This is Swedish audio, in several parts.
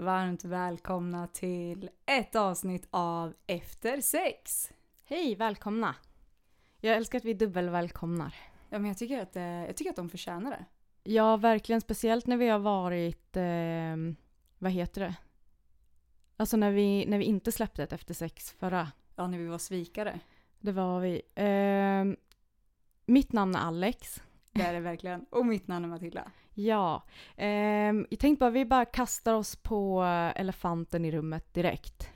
Varmt välkomna till ett avsnitt av Efter sex. Hej, välkomna! Jag älskar att vi dubbelvälkomnar. Ja, men jag tycker att, eh, jag tycker att de förtjänar det. Ja, verkligen. Speciellt när vi har varit, eh, vad heter det? Alltså när vi, när vi inte släppte ett Efter sex förra. Ja, när vi var svikare. Det var vi. Eh, mitt namn är Alex. Det är det verkligen. Och mitt namn är Matilda. Ja. Eh, jag tänkte bara, vi bara kastar oss på elefanten i rummet direkt.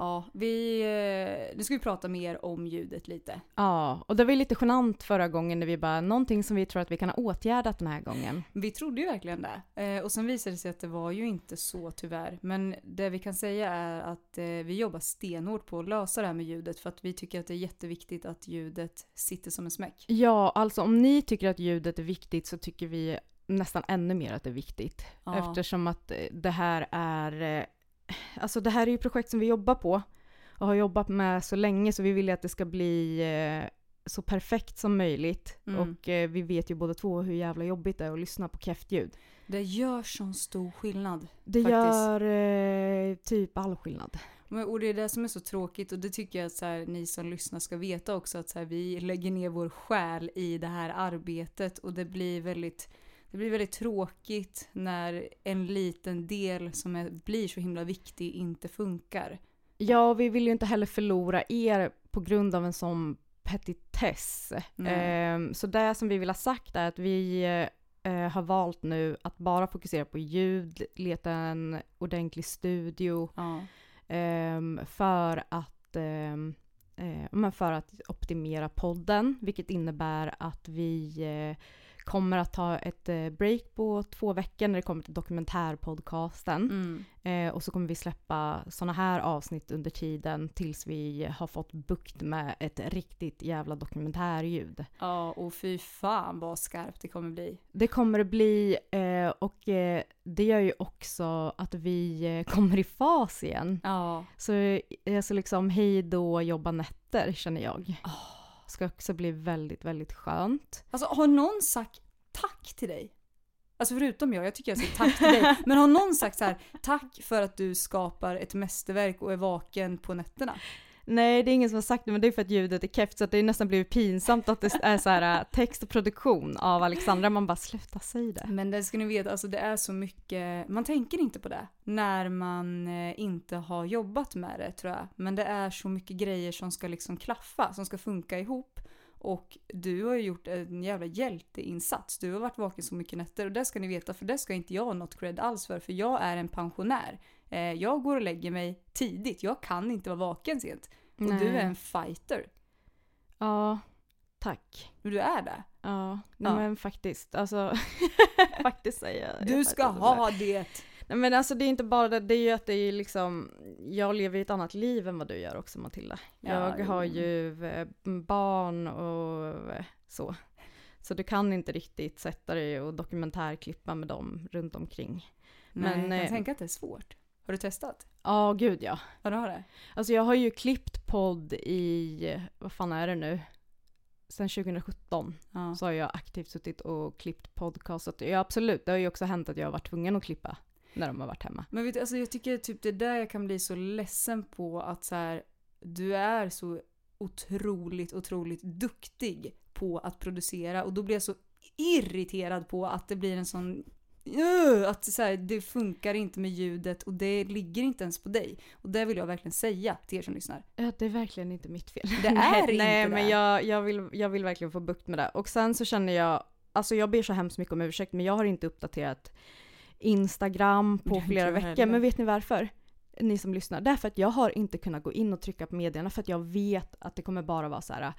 Ja, vi, eh, nu ska vi prata mer om ljudet lite. Ja, och det var ju lite genant förra gången när vi bara, någonting som vi tror att vi kan ha åtgärdat den här gången. Vi trodde ju verkligen det. Eh, och sen visade det sig att det var ju inte så tyvärr. Men det vi kan säga är att eh, vi jobbar stenhårt på att lösa det här med ljudet för att vi tycker att det är jätteviktigt att ljudet sitter som en smäck. Ja, alltså om ni tycker att ljudet är viktigt så tycker vi nästan ännu mer att det är viktigt. Ja. Eftersom att eh, det här är eh, Alltså det här är ju projekt som vi jobbar på och har jobbat med så länge så vi vill ju att det ska bli eh, så perfekt som möjligt. Mm. Och eh, vi vet ju båda två hur jävla jobbigt det är att lyssna på kräftljud. Det gör sån stor skillnad. Det Faktiskt. gör eh, typ all skillnad. Men, och det är det som är så tråkigt och det tycker jag att så här, ni som lyssnar ska veta också att så här, vi lägger ner vår själ i det här arbetet och det blir väldigt det blir väldigt tråkigt när en liten del som är, blir så himla viktig inte funkar. Ja, vi vill ju inte heller förlora er på grund av en sån petitess. Ehm, så det som vi vill ha sagt är att vi eh, har valt nu att bara fokusera på ljud, leta en ordentlig studio Ja. ehm, för att ehm, eh, för att optimera podden, vilket innebär att vi eh, kommer att ta ett eh, break på två veckor när det kommer till dokumentärpodcasten. Mm. Eh, och så kommer vi släppa såna här avsnitt under tiden tills vi har fått bukt med ett riktigt jävla dokumentärljud. ja, och fy fan vad skarpt det kommer bli. Det kommer det bli eh, och eh, det gör ju också att vi eh, kommer i fas igen. Ja. Så jag ska liksom hej då jobba nätter känner jag. Ah. Ska också bli väldigt, väldigt skönt. Alltså har någon sagt tack till dig? Alltså förutom jag, jag tycker jag säger tack till dig. Men har någon sagt så här, tack för att du skapar ett mästerverk och är vaken på nätterna? Nej, det är ingen som har sagt det, men det är för att ljudet är keft så att det är nästan blivit pinsamt att det är så här äh, text och produktion av Alexandra. Man bara sluta säga det. Men det ska ni veta, alltså det är så mycket, man tänker inte på det när man eh, inte har jobbat med det tror jag. Men det är så mycket grejer som ska liksom klaffa, som ska funka ihop. Och du har ju gjort en jävla hjälteinsats. Du har varit vaken så mycket nätter och det ska ni veta för det ska inte jag ha något cred alls för. För jag är en pensionär. Eh, jag går och lägger mig tidigt. Jag kan inte vara vaken sent. Och Nej. du är en fighter. Ja, tack. Du är det. Ja, nej, Ja. men faktiskt. Alltså, faktiskt säger jag. Du ska ha det. Nej men alltså det är inte bara det, det är ju att det är liksom, jag lever ju ett annat liv än vad du gör också Matilda. Ja, jag har jo. ju eh, barn och eh, så. Så du kan inte riktigt sätta dig och dokumentärklippa med dem runt omkring. Men Men, jag kan eh, tänka att det är svårt. Har du testat? Ja, gud ja. Ja, du har det? Alltså jag har ju klippt podd i, vad fan är det nu? Sen 2017 Ja. så har jag aktivt suttit och klippt podcast. Så att, ja absolut, det har ju också hänt att jag har varit tvungen att klippa när de har varit hemma. Men vet du, alltså jag tycker typ det är där jag kan bli så ledsen på att så här, du är så otroligt, otroligt duktig på att producera och då blir jag så irriterad på att det blir en sån Att så här, det funkar inte med ljudet och det ligger inte ens på dig. Och det vill jag verkligen säga till er som lyssnar. Ja, det är verkligen inte mitt fel. Det är nej, inte Nej, det. men jag, jag, vill, jag vill verkligen få bukt med det. Och sen så känner jag, alltså jag ber så hemskt mycket om ursäkt, men jag har inte uppdaterat Instagram Det på flera veckor. heller. Men vet ni varför? Ni som lyssnar. Därför att jag har inte kunnat gå in och trycka på medierna för att jag vet att det kommer bara vara så här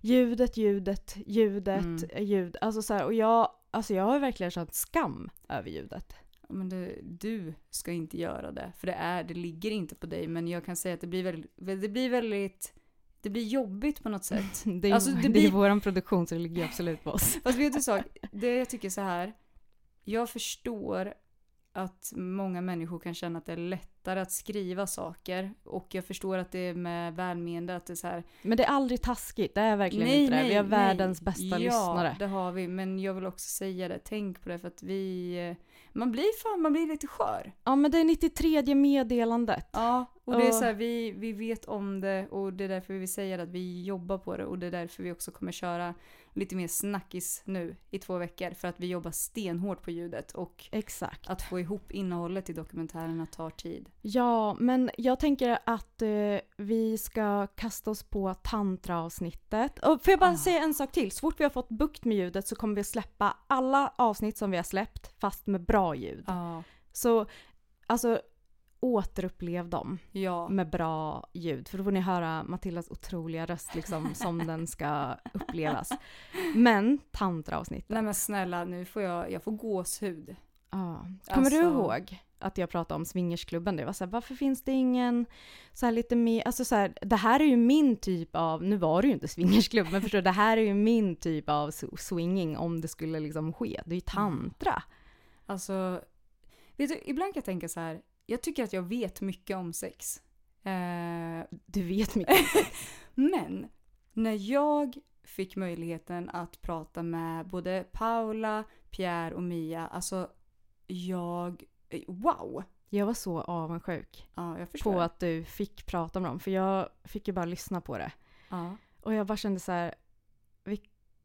ljudet, ljudet, ljudet, Mm. ljud. Alltså så här, och jag alltså jag har verkligen känt skam över ljudet. Men det, du ska inte göra det, för det, är, det ligger inte på dig. Men jag kan säga att det blir väldigt, det blir väldigt det blir jobbigt på något sätt. Det är, Alltså, det det blir- vår produktion så det ligger absolut på oss. Fast vet du sak? Det jag tycker så här. Jag förstår att många människor kan känna att det är lättare att skriva saker. Och jag förstår att det är med välmeende att det är så här. Men det är aldrig taskigt, det är verkligen inte det. Vi har världens bästa ja, lyssnare. det har vi. Men jag vill också säga det. Tänk på det för att vi... eh, Man blir fan, man blir lite skör. Ja men det är 93 meddelandet. Ja, och det är så här, vi, vi vet om det och det är därför vi säger att vi jobbar på det och det är därför vi också kommer köra lite mer snackis nu i två veckor för att vi jobbar stenhårt på ljudet och Exakt. att få ihop innehållet i dokumentärerna tar tid. Ja, men jag tänker att eh, vi ska kasta oss på tantraavsnittet. Och får jag bara Ah. säga en sak till? Så fort vi har fått bukt med ljudet så kommer vi släppa alla avsnitt som vi har släppt fast med bra ljud. Ja. Så alltså återupplev dem Ja. med bra ljud. För då får ni höra Matildas otroliga röst liksom som den ska upplevas. Men tantraavsnittet. Nej men snälla nu får jag, jag får gåshud. Ja. Kommer du Alltså- ihåg att jag pratade om swingersklubben? Det var så här, varför finns det ingen så här lite mer, alltså så här, det här är ju min typ av, nu var det ju inte swingersklubb, men förstår du, det här är ju min typ av swinging om det skulle liksom ske. Det är ju tantra. Alltså, vet du, ibland kan jag tänka så här. Jag tycker att jag vet mycket om sex. Eh, Du vet mycket. Men när jag fick möjligheten att prata med både Paula, Pierre och Mia, alltså jag... Wow! Jag var så avundsjuk Ja, på att du fick prata med dem, för jag fick ju bara lyssna på det. Ja. Och jag bara kände så här,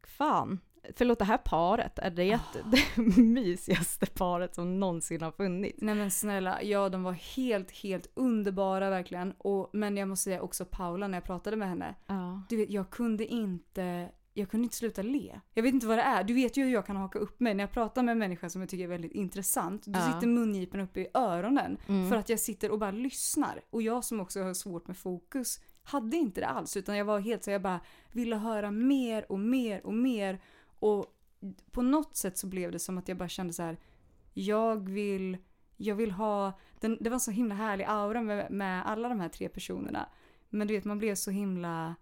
fan. Förlåt, det här paret, är det det mysigaste paret som någonsin har funnits? Nej men snälla, ja de var helt, helt underbara verkligen. Och, men jag måste säga också Paula när jag pratade med henne. Ja. Du vet, jag kunde inte... Jag kunde inte sluta le. Jag vet inte vad det är. Du vet ju hur jag kan haka upp mig när jag pratar med en människa som jag tycker är väldigt intressant. Då Ja. sitter mungipen uppe i öronen. Mm. För att jag sitter och bara lyssnar. Och jag som också har svårt med fokus hade inte det alls. Utan jag var helt så jag bara ville höra mer och mer och mer. Och på något sätt så blev det som att jag bara kände så här. Jag vill, jag vill ha, den, det var så himla härlig aura med, med alla de här tre personerna. Men du vet man blev så himla,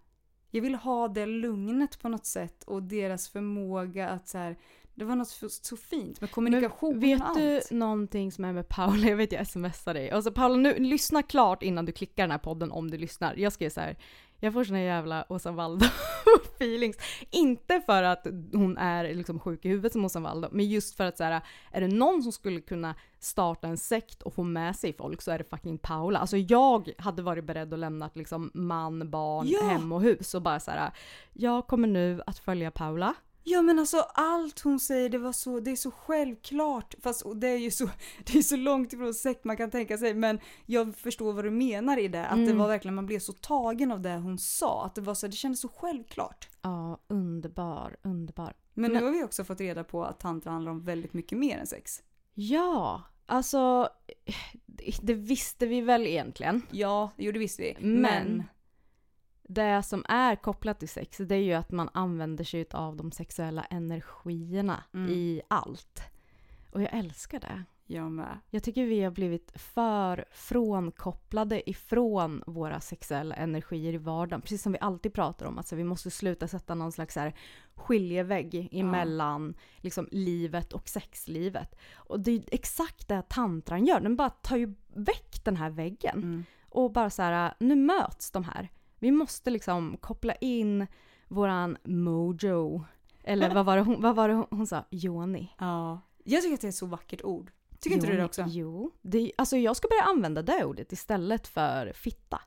jag vill ha det lugnet på något sätt och deras förmåga att så här, det var något så, fint med kommunikation vet och du allt. någonting som är med Paula? Jag vet jag smsar dig. Alltså Paula, nu, lyssna klart innan du klickar den här podden om du lyssnar. Jag skrev så här. Jag får såna jävla Åsa Waldo feelings. Inte för att hon är liksom sjuk i huvudet som Åsa Waldo, men just för att så här, är det någon som skulle kunna starta en sekt och få med sig folk så är det fucking Paula. Alltså jag hade varit beredd att lämna liksom man, barn, Ja. hem och hus och bara så här. Jag kommer nu att följa Paula. Ja men alltså allt hon säger det var så, det är så självklart. Fast det är ju så, det är så långt ifrån sekt man kan tänka sig. Men jag förstår vad du menar i det. Att det Mm. var verkligen, man blev så tagen av det hon sa. Att det var så, det kändes så självklart. Ja, underbar, underbar. Men Men- nu har vi också fått reda på att tantra handlar om väldigt mycket mer än sex. Ja, alltså det- det visste vi väl egentligen. Ja, jo det visste vi. Men, Men, det som är kopplat till sex det är ju att man använder sig av de sexuella energierna Mm. i allt. Och jag älskar det. jag med. Jag tycker vi har blivit för frånkopplade ifrån våra sexuella energier i vardagen. Precis som vi alltid pratar om. Alltså vi måste sluta sätta någon slags här skiljevägg emellan liksom, livet och sexlivet. Och det är exakt det tantran gör. Den bara tar ju väck den här väggen. Mm. Och bara så här, nu möts de här. Vi måste liksom koppla in våran mojo. Eller vad var det hon, vad var det hon, hon sa? Joni. Ja. Jag tycker att det är ett så vackert ord. Tycker inte du det också? Jo. Det, alltså jag ska börja använda det ordet istället för fitta.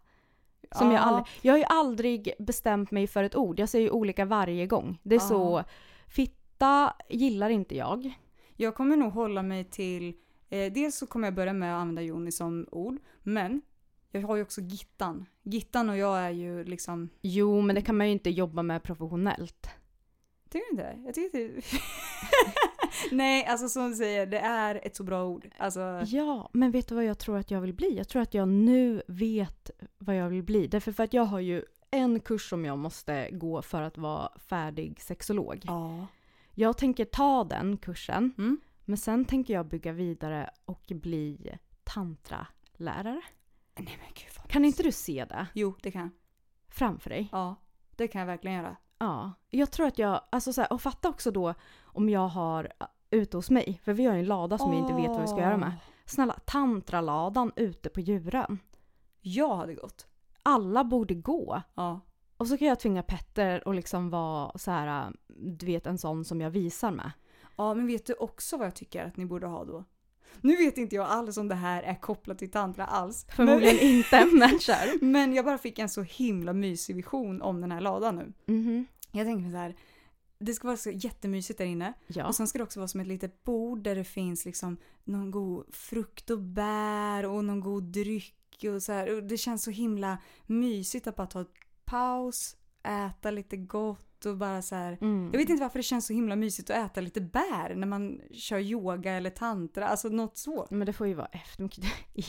Som jag, Ja. aldrig, jag har ju aldrig bestämt mig för ett ord. Jag säger ju olika varje gång. Det är Ja. så, fitta gillar inte jag. Jag kommer nog hålla mig till, eh, dels så kommer jag börja med att använda Joni som ord, men jag har ju också Gittan. Gittan och jag är ju liksom, Jo, men det kan man ju inte jobba med professionellt. tycker du inte? Jag tycker det. Nej, alltså som du säger, det är ett så bra ord. Alltså, Ja, men vet du vad jag tror att jag vill bli? Jag tror att jag nu vet vad jag vill bli. Därför för att jag har ju en kurs som jag måste gå för att vara färdig sexolog. ja. Jag tänker ta den kursen, Mm. men sen tänker jag bygga vidare och bli tantralärare. Nej men gud vad Kan inte du se det Jo, det kan jag. framför dig? Ja, det kan jag verkligen göra. Ja. Jag tror att jag, alltså så här, och fatta också då om jag har äh, ute hos mig, för vi har ju en lada som jag inte vet vad vi ska göra med. Snälla, tantraladan ute på djuren. Jag hade gått. Alla borde gå. Ja. Och så kan jag tvinga Petter att liksom vara så här, äh, du vet en sån som jag visar med. Ja, men vet du också vad jag tycker att ni borde ha då? Nu vet inte jag alls om det här är kopplat till tantra alls. Förmodligen inte, men kör. Men, men jag bara fick en så himla mysig vision om den här ladan nu. Mhm. Jag tänker så här. Det ska vara så jättemysigt där inne. Ja. Och sen ska det också vara som ett litet bord där det finns liksom någon god frukt och bär och någon god dryck och så här. Och det känns så himla mysigt att bara ta ett paus, äta lite gott och bara så här. Mm. Jag vet inte varför det känns så himla mysigt att äta lite bär när man kör yoga eller tantra, alltså något så. Men det får ju vara eftermiddag i,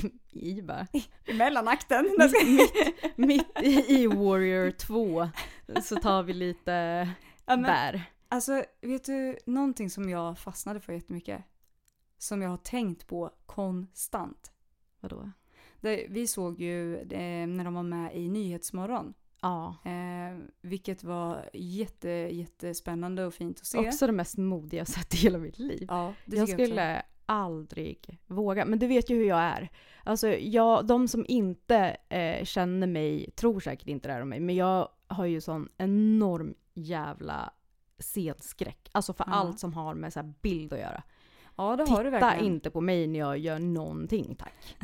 i bara. I mellanakten. mitt, mitt i, i Warrior 2 så tar vi lite Ja, men, bär. alltså, vet du, någonting som jag fastnade för jättemycket, som jag har tänkt på konstant. Vadå? Det, vi såg ju eh, när de var med i Nyhetsmorgon, Ja. eh, vilket var jätte, jättespännande och fint att se. Också det mest modiga jag sett i hela mitt liv. Ja, det jag skulle aldrig våga. Men du vet ju hur jag är. Alltså, jag, de som inte eh, känner mig tror säkert inte det här om mig. Men jag har ju sån enorm jävla scenskräck. Alltså för Ja. allt som har med så här bild att göra. Ja, Titta inte på mig när jag gör någonting tack.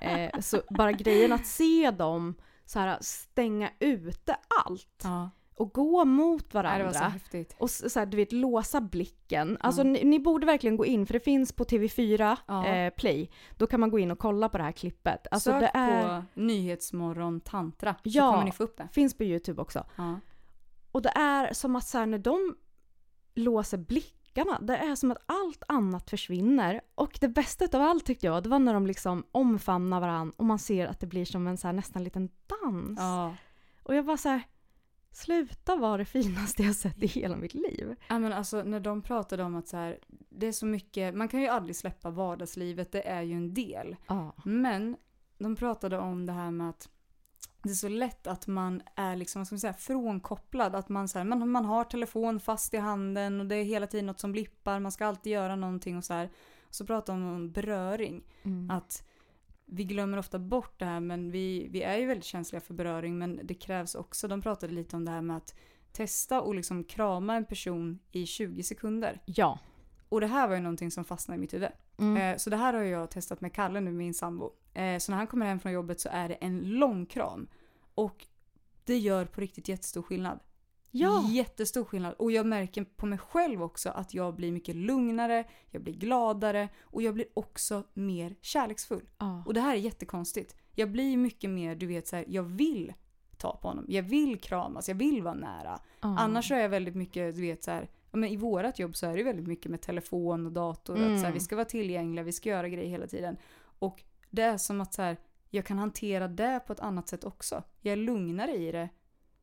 eh, så bara grejen att se dem så här, stänga ute allt Ja, och gå mot Nej, var varandra. så häftigt. Och så här, du vet, låsa blicken. Alltså ni, ni borde verkligen gå in, för det finns på TV4 Ja. eh, Play. Då kan man gå in och kolla på det här klippet. Alltså Sök det är, på Nyhetsmorgon tantra så Ja. kommer ni få upp det. finns på YouTube också. Ja. Och det är som att så här, när de låser blickarna, det är som att allt annat försvinner. Och det bästa av allt tyckte jag, det var när de liksom omfamnar varandra och man ser att det blir som en så här, nästan liten dans. Ja. Och jag bara så här, sluta vara det finaste jag sett i hela mitt liv. ja, men alltså när de pratade om att så här, det är så mycket, man kan ju aldrig släppa vardagslivet, det är ju en del. Ja. Men de pratade om det här med att det är så lätt att man är liksom, ska man säga, frånkopplad. Att man, så här, man, man har telefon fast i handen och det är hela tiden något som blippar, man ska alltid göra någonting och så här. Och så pratar de om beröring. Mm. Att vi glömmer ofta bort det här men vi, vi är ju väldigt känsliga för beröring men det krävs också, de pratade lite om det här med att testa och liksom krama en person i 20 sekunder. Ja. Och det här var ju någonting som fastnade i mitt huvud. Mm. Eh, så det här har jag testat med Kalle nu, min sambo. Eh, så när han kommer hem från jobbet så är det en lång kram. Och det gör på riktigt jättestor skillnad. Ja. Jättestor skillnad. Och jag märker på mig själv också att jag blir mycket lugnare, jag blir gladare och jag blir också mer kärleksfull. Ja. Och det här är jättekonstigt. Jag blir mycket mer, du vet så här, jag vill ta på honom. Jag vill kramas, jag vill vara nära. Ja. Annars är jag väldigt mycket, du vet så här, men i vårat jobb så är det väldigt mycket med telefon och dator. Att så här, Mm. vi ska vara tillgängliga, vi ska göra grejer hela tiden. Och det är som att så här, jag kan hantera det på ett annat sätt också. Jag är lugnare i det.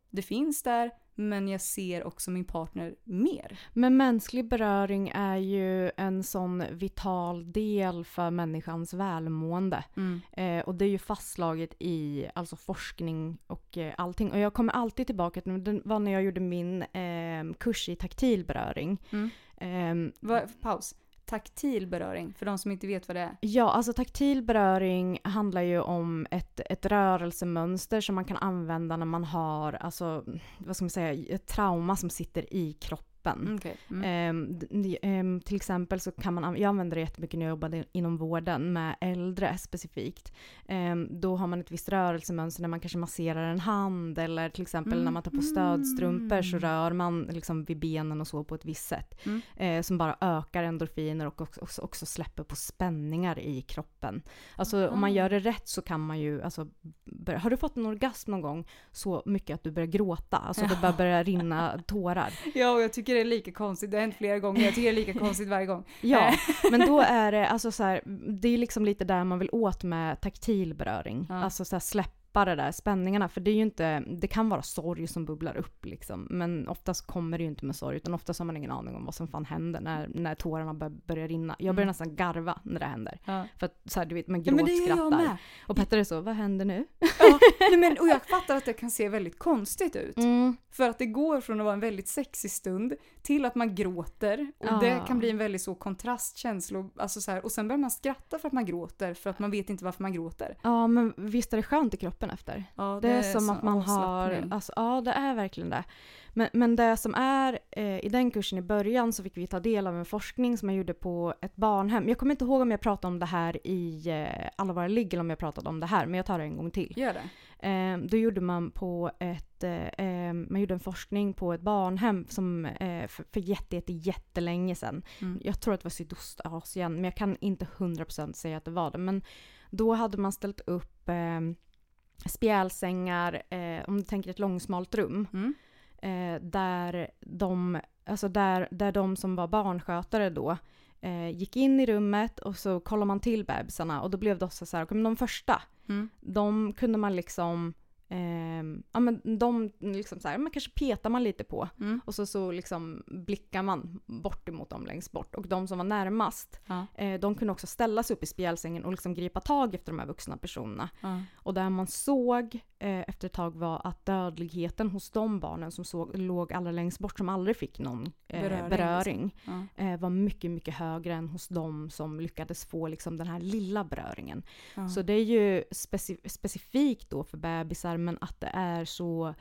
Det finns där, men jag ser också min partner mer. Men mänsklig beröring är ju en sån vital del för människans välmående. Eh, och det är ju fastslaget i alltså forskning och eh, allting. Och jag kommer alltid tillbaka till, det var när jag gjorde min eh, kurs i taktil beröring. Mm. Ehm, Vad- paus. Taktil beröring, för de som inte vet vad det är. Ja, alltså taktil beröring handlar ju om ett, ett rörelsemönster som man kan använda när man har, alltså, vad ska man säga, ett trauma som sitter i kroppen. Mm. Ehm, d- d- ehm, till exempel så kan man, an- jag använder det jättemycket när jag jobbade inom vården med äldre specifikt. Ehm, då har man ett visst rörelsemönster när man kanske masserar en hand eller till exempel när man tar på stödstrumpor så Mm. rör man liksom vid benen och så på ett visst sätt. Mm. Eh, som bara ökar endorfiner och också, också, släpper på spänningar i kroppen. Alltså om man gör det rätt så kan man ju, alltså, börja, har du fått en orgasm någon gång så mycket att du börjar gråta? Alltså det bara börjar rinna tårar. Ja, och jag tycker det är lika konstigt. Det har hänt flera gånger. Jag tycker det är lika konstigt varje gång. Ja, men då är det alltså så här, det är liksom lite där man vill åt med taktil beröring. Ja. Alltså så här, släppa det där spänningarna. För det är ju inte, det kan vara sorg som bubblar upp liksom. Men oftast kommer det ju inte med sorg utan oftast har man ingen aning om vad som fan händer när, när tårarna bör, börjar rinna. Jag börjar Mm. nästan garva när det händer. Ja. För att så här, du vet, man Ja, gråtskrattar. med. och Petter är så, vad händer nu? Ja, nej, men, och jag fattar att det kan se väldigt konstigt ut. Mm. För att det går från att vara en väldigt sexig stund till att man gråter. Och Ja. det kan bli en väldigt så kontrastkänsla. Alltså så här, och sen börjar man skratta för att man gråter för att man vet inte varför man gråter. Ja men visst är det skönt i kroppen efter? Ja, Det är som sån att man har, alltså, ja det är verkligen det. Men, men det som är, eh, i den kursen i början så fick vi ta del av en forskning som jag gjorde på ett barnhem. Jag kommer inte ihåg om jag pratade om det här i eh, Alla våra ligg eller om jag pratade om det här, men jag tar det en gång till. Gör det? Eh, då gjorde man på ett, eh, man gjorde en forskning på ett barnhem som eh, för, för jätte, jätte, jättelänge sedan. Mm. Jag tror att det var Sydostasien, men jag kan inte 100% säga att det var det. Men då hade man ställt upp eh, spjälsängar, eh, om du tänker ett långsmalt rum, Mm. eh, där, de, alltså där, där de som var barnskötare då eh, gick in i rummet och så kollade man till bebisarna och då blev det också så här, men de första, Mm. de kunde man liksom Eh, ja men de liksom så här, man kanske petar man lite på Mm. och så, så liksom blickar man bort emot dem längst bort. Och de som var närmast, Ja. eh, de kunde också ställa sig upp i spjälsängen och liksom gripa tag efter de här vuxna personerna. Ja. Och där man såg eh, efter ett tag var att dödligheten hos de barnen som såg, låg allra längst bort, som aldrig fick någon eh, Beröring, beröring, Ja. eh, var mycket, mycket högre än hos de som lyckades få liksom, den här lilla beröringen. Så det är ju speci- specifikt då för bebisar men att det är så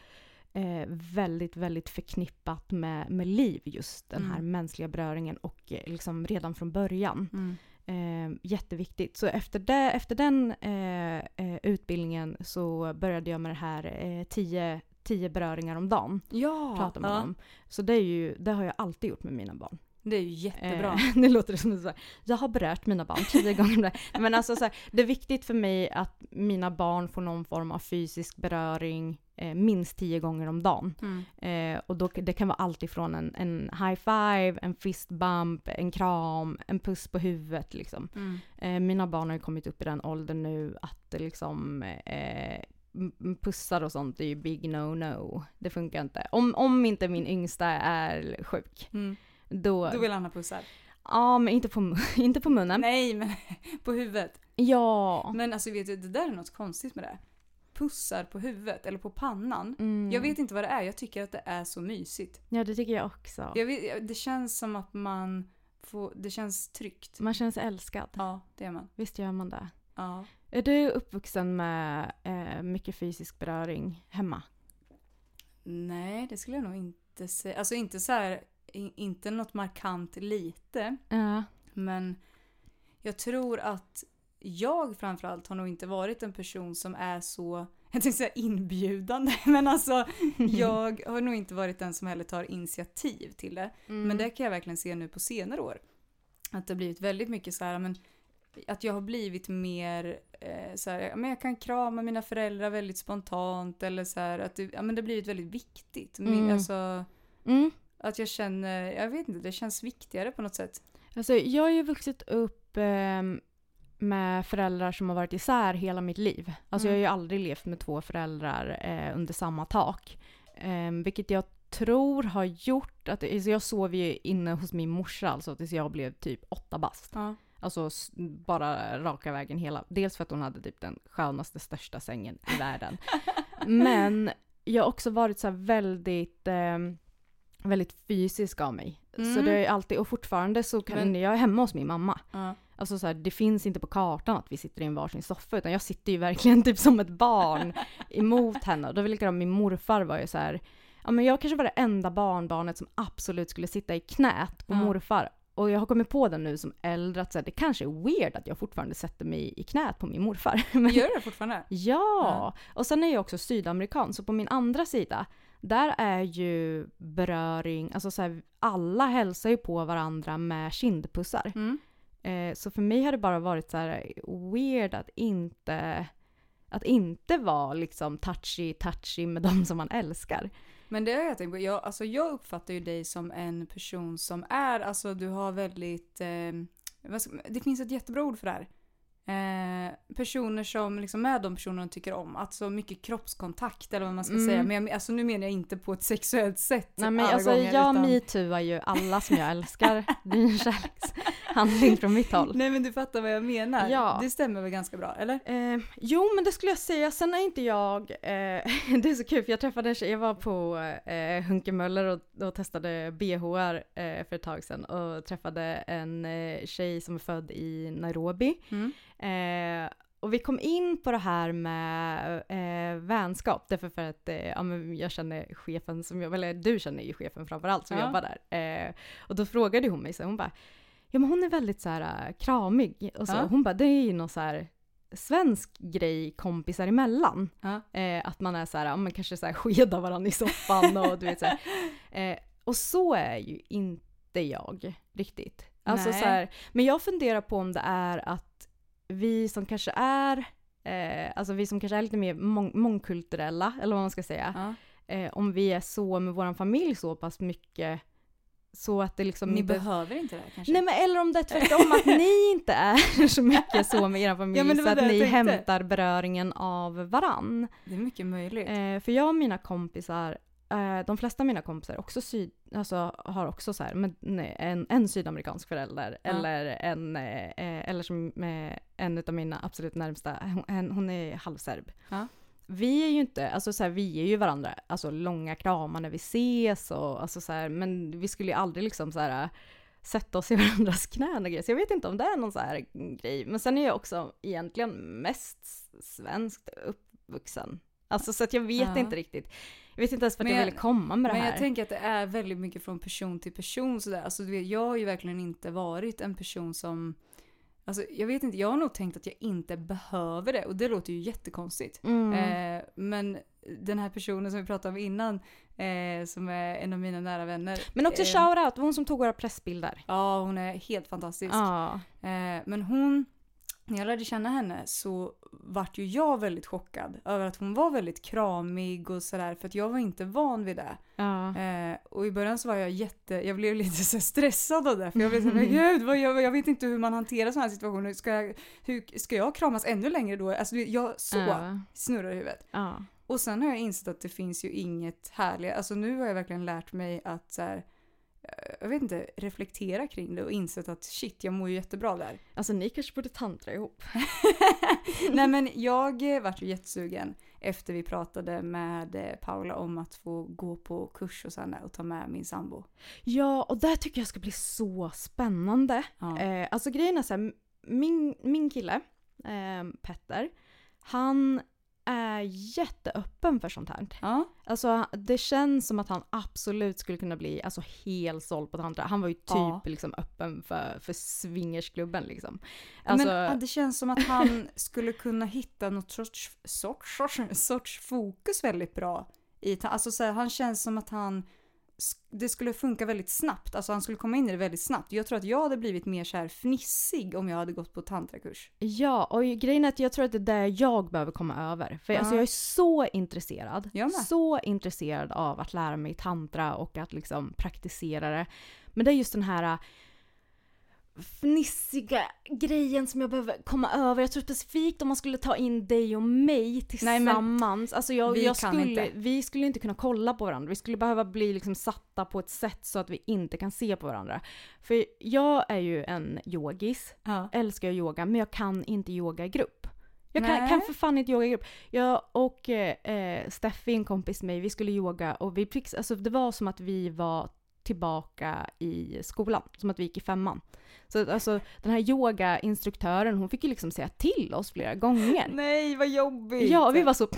eh, väldigt, väldigt förknippat med, med liv just den här Mm. mänskliga beröringen och eh, liksom redan från början. Mm. Eh, jätteviktigt. Så efter, det, efter den eh, eh, utbildningen så började jag med det här eh, tio, tio beröringar om dagen. Ja, Pratar man ja. om. Så det, är ju, det har jag alltid gjort med mina barn. Det är ju jättebra. Eh, det låter som så här, jag har berört mina barn tio gånger. Men alltså så här, det är viktigt för mig att mina barn får någon form av fysisk beröring eh, minst tio gånger om dagen. Mm. Eh, och då, det kan vara allt ifrån en, en high five, en fist bump, en kram, en puss på huvudet liksom. Mm. Eh, mina barn har ju kommit upp i den åldern nu att liksom eh, pussar och sånt är ju big no-no. Det funkar inte. Om, om inte min yngsta är sjuk. Mm. Då, Då vill Anna pussar. Ja, men inte på, inte på munnen. Nej, men på huvudet. Ja. Men alltså vet du, det där är något konstigt med det. Pussar på huvudet eller på pannan. Mm. Jag vet inte vad det är, jag tycker att det är så mysigt. Ja, det tycker jag också. Jag vet, det känns som att man får, det känns tryggt. Man känner sig älskad. Ja, det är man. Visst gör man det. Ja. Är du uppvuxen med eh, mycket fysisk beröring hemma? Nej, det skulle jag nog inte säga. Alltså inte så här, inte något markant lite. Ja. Men jag tror att jag framförallt har nog inte varit en person som är så, jag tänkte säga inbjudande, men alltså jag har nog inte varit den som heller tar initiativ till det. Mm. Men det kan jag verkligen se nu på senare år. Att det har blivit väldigt mycket så här, men att jag har blivit mer eh, så här, men jag kan krama mina föräldrar väldigt spontant eller så här, att det, ja, men det har blivit väldigt viktigt. Mm. alltså, Mm. Att jag känner, jag vet inte, det känns viktigare på något sätt. Alltså, jag har ju vuxit upp ehm, med föräldrar som har varit isär hela mitt liv. Alltså Mm. jag har ju aldrig levt med två föräldrar eh, under samma tak. Ehm, vilket jag tror har gjort att, alltså jag sov ju inne hos min morsa alltså tills jag blev typ åtta bast. Ja. Alltså bara raka vägen hela. Dels för att hon hade typ den skönaste, största sängen i världen. Men jag har också varit så här väldigt, ehm, väldigt fysisk av mig. Så Mm. det är alltid, och fortfarande så kan Men- jag är hemma hos min mamma. Ja. Alltså så här, det finns inte på kartan att vi sitter i en varsin soffa utan jag sitter ju verkligen typ som ett barn emot henne. Och då var likadant, min morfar var ju så här, ja men jag kanske var det enda barnbarnet som absolut skulle sitta i knät på Ja. morfar. Och jag har kommit på det nu som äldre att så här, det kanske är weird att jag fortfarande sätter mig i knät på min morfar. Men, Gör du det fortfarande? ja! Och sen är jag också sydamerikan så på min andra sida där är ju beröring, alltså så här, alla hälsar ju på varandra med kindpussar. Mm. Eh, så för mig har det bara varit så här weird att inte, att inte vara liksom touchy-touchy med de som man älskar. Men det har jag tänkt på. Jag, alltså jag uppfattar ju dig som en person som är, alltså du har väldigt, eh, det finns ett jättebra ord för det här. Eh, personer som liksom med de personerna de tycker om. Alltså mycket kroppskontakt eller vad man ska Mm. säga. Men jag, alltså, nu menar jag inte på ett sexuellt sätt Nej men alltså gånger, jag utan- metooar ju alla som jag älskar. Det är en kärlekshandling från mitt håll. Nej men du fattar vad jag menar. Ja. Det stämmer väl ganska bra, eller? Eh, jo men det skulle jag säga, sen är inte jag, eh, det är så kul för jag träffade en tjej, jag var på eh, Hunkemöller och, och testade BHR eh, för ett tag sedan och träffade en eh, tjej som är född i Nairobi. Mm. Eh, och vi kom in på det här med eh, vänskap, därför för att eh, ja, men jag känner chefen som jag, eller du känner ju chefen framförallt som Ja. jobbar där. Eh, och då frågade hon mig så hon bara, ja men hon är väldigt så här äh, kramig. Och så, Ja. Hon bara, det är ju någon så här svensk grej kompisar emellan. Ja. Eh, att man är så här, ja men kanske så här skedar varandra i soffan och du vet så här. Eh, och så är ju inte jag riktigt. Alltså Nej. så här, men jag funderar på om det är att vi som kanske är, eh, alltså vi som kanske är lite mer mång- mångkulturella, eller vad man ska säga, Ja. eh, om vi är så med vår familj så pass mycket så att det liksom Ni inte... behöver inte det kanske? Nej men eller om det är tvärtom att ni inte är så mycket så med er familj Ja, så att ni hämtar beröringen av varann. Det är mycket möjligt. Eh, för jag och mina kompisar, eh, de flesta av mina kompisar också syd, alltså, har också så här, nej, en, en sydamerikansk förälder Ja. eller en, eh, eh, eller som eh, en av mina absolut närmsta, hon, hon är halvserb. Ja. Vi är ju inte, alltså så här, vi ger ju varandra alltså, långa kramar när vi ses och alltså så här, men vi skulle ju aldrig liksom så här sätta oss i varandras knän och grejer. Så jag vet inte om det är någon så här grej. Men sen är jag också egentligen mest svenskt uppvuxen. Alltså så att jag vet Ja. inte riktigt. Jag vet inte ens vart Men jag jag- ville komma med det Men här. jag tänker att det är väldigt mycket från person till person sådär. Alltså du vet, jag har ju verkligen inte varit en person som Alltså jag vet inte, jag har nog tänkt att jag inte behöver det och det låter ju jättekonstigt. mm. Eh, men den här personen som vi pratade om innan, eh, som är en av mina nära vänner. men också eh, shoutout, hon som tog våra pressbilder. Ja, hon är helt fantastisk. Ja. Eh, men hon, när jag lärde känna henne så vart ju jag väldigt chockad över att hon var väldigt kramig och sådär för att jag var inte van vid det. Ja. Eh, och i början så var jag jätte, jag blev lite så stressad av det för jag blev såhär, men gud vad jag, jag vet inte hur man hanterar sådana här situationer. Ska jag, hur, ska jag kramas ännu längre då? Alltså jag så Ja. snurrar i huvudet. Ja. Och sen har jag insett att det finns ju inget härligare, alltså nu har jag verkligen lärt mig att så här, eh, jag vet inte, reflektera kring det och insett att shit, jag mår ju jättebra där. Alltså ni kanske borde tantra ihop. Nej men jag eh, vart ju jättesugen efter vi pratade med eh, Paula om att få gå på kurs och sen och ta med min sambo. Ja, och det tycker jag ska bli så spännande. Ja. Eh, alltså grejen är så här, min, min kille, eh, Petter, han är jätteöppen för sånt här. Ja, Alltså det känns som att han absolut skulle kunna bli alltså, helt såld på tantra. Han var ju typ Ja. liksom öppen för, för swingersklubben liksom. Alltså, men det känns som att han skulle kunna hitta något sorts, sorts, sorts, sorts fokus väldigt bra. I, alltså så här, han känns som att han det skulle funka väldigt snabbt, alltså han skulle komma in i det väldigt snabbt. Jag tror att jag hade blivit mer så här fnissig om jag hade gått på tantrakurs. Ja, och grejen är att jag tror att det är det jag behöver komma över. För alltså, Ja. jag är så intresserad. Så intresserad av att lära mig tantra och att liksom praktisera det. Men det är just den här fnissiga grejen som jag behöver komma över. Jag tror specifikt om man skulle ta in dig och mig Nej, tillsammans. alltså jag, vi jag skulle, inte. Vi skulle inte kunna kolla på varandra. Vi skulle behöva bli liksom satta på ett sätt så att vi inte kan se på varandra. För jag är ju en yogis Ja. älskar yoga, men jag kan inte yoga i grupp. Jag kan, Nej. kan för fan inte yoga i grupp. Jag och eh, eh, Steffi, en kompis med mig, vi skulle yoga och vi alltså det var som att vi var tillbaka i skolan, som att vi gick i femman. Så alltså den här yogainstruktören, hon fick ju liksom säga till oss flera gånger. Nej, vad jobbigt! Ja, och vi var så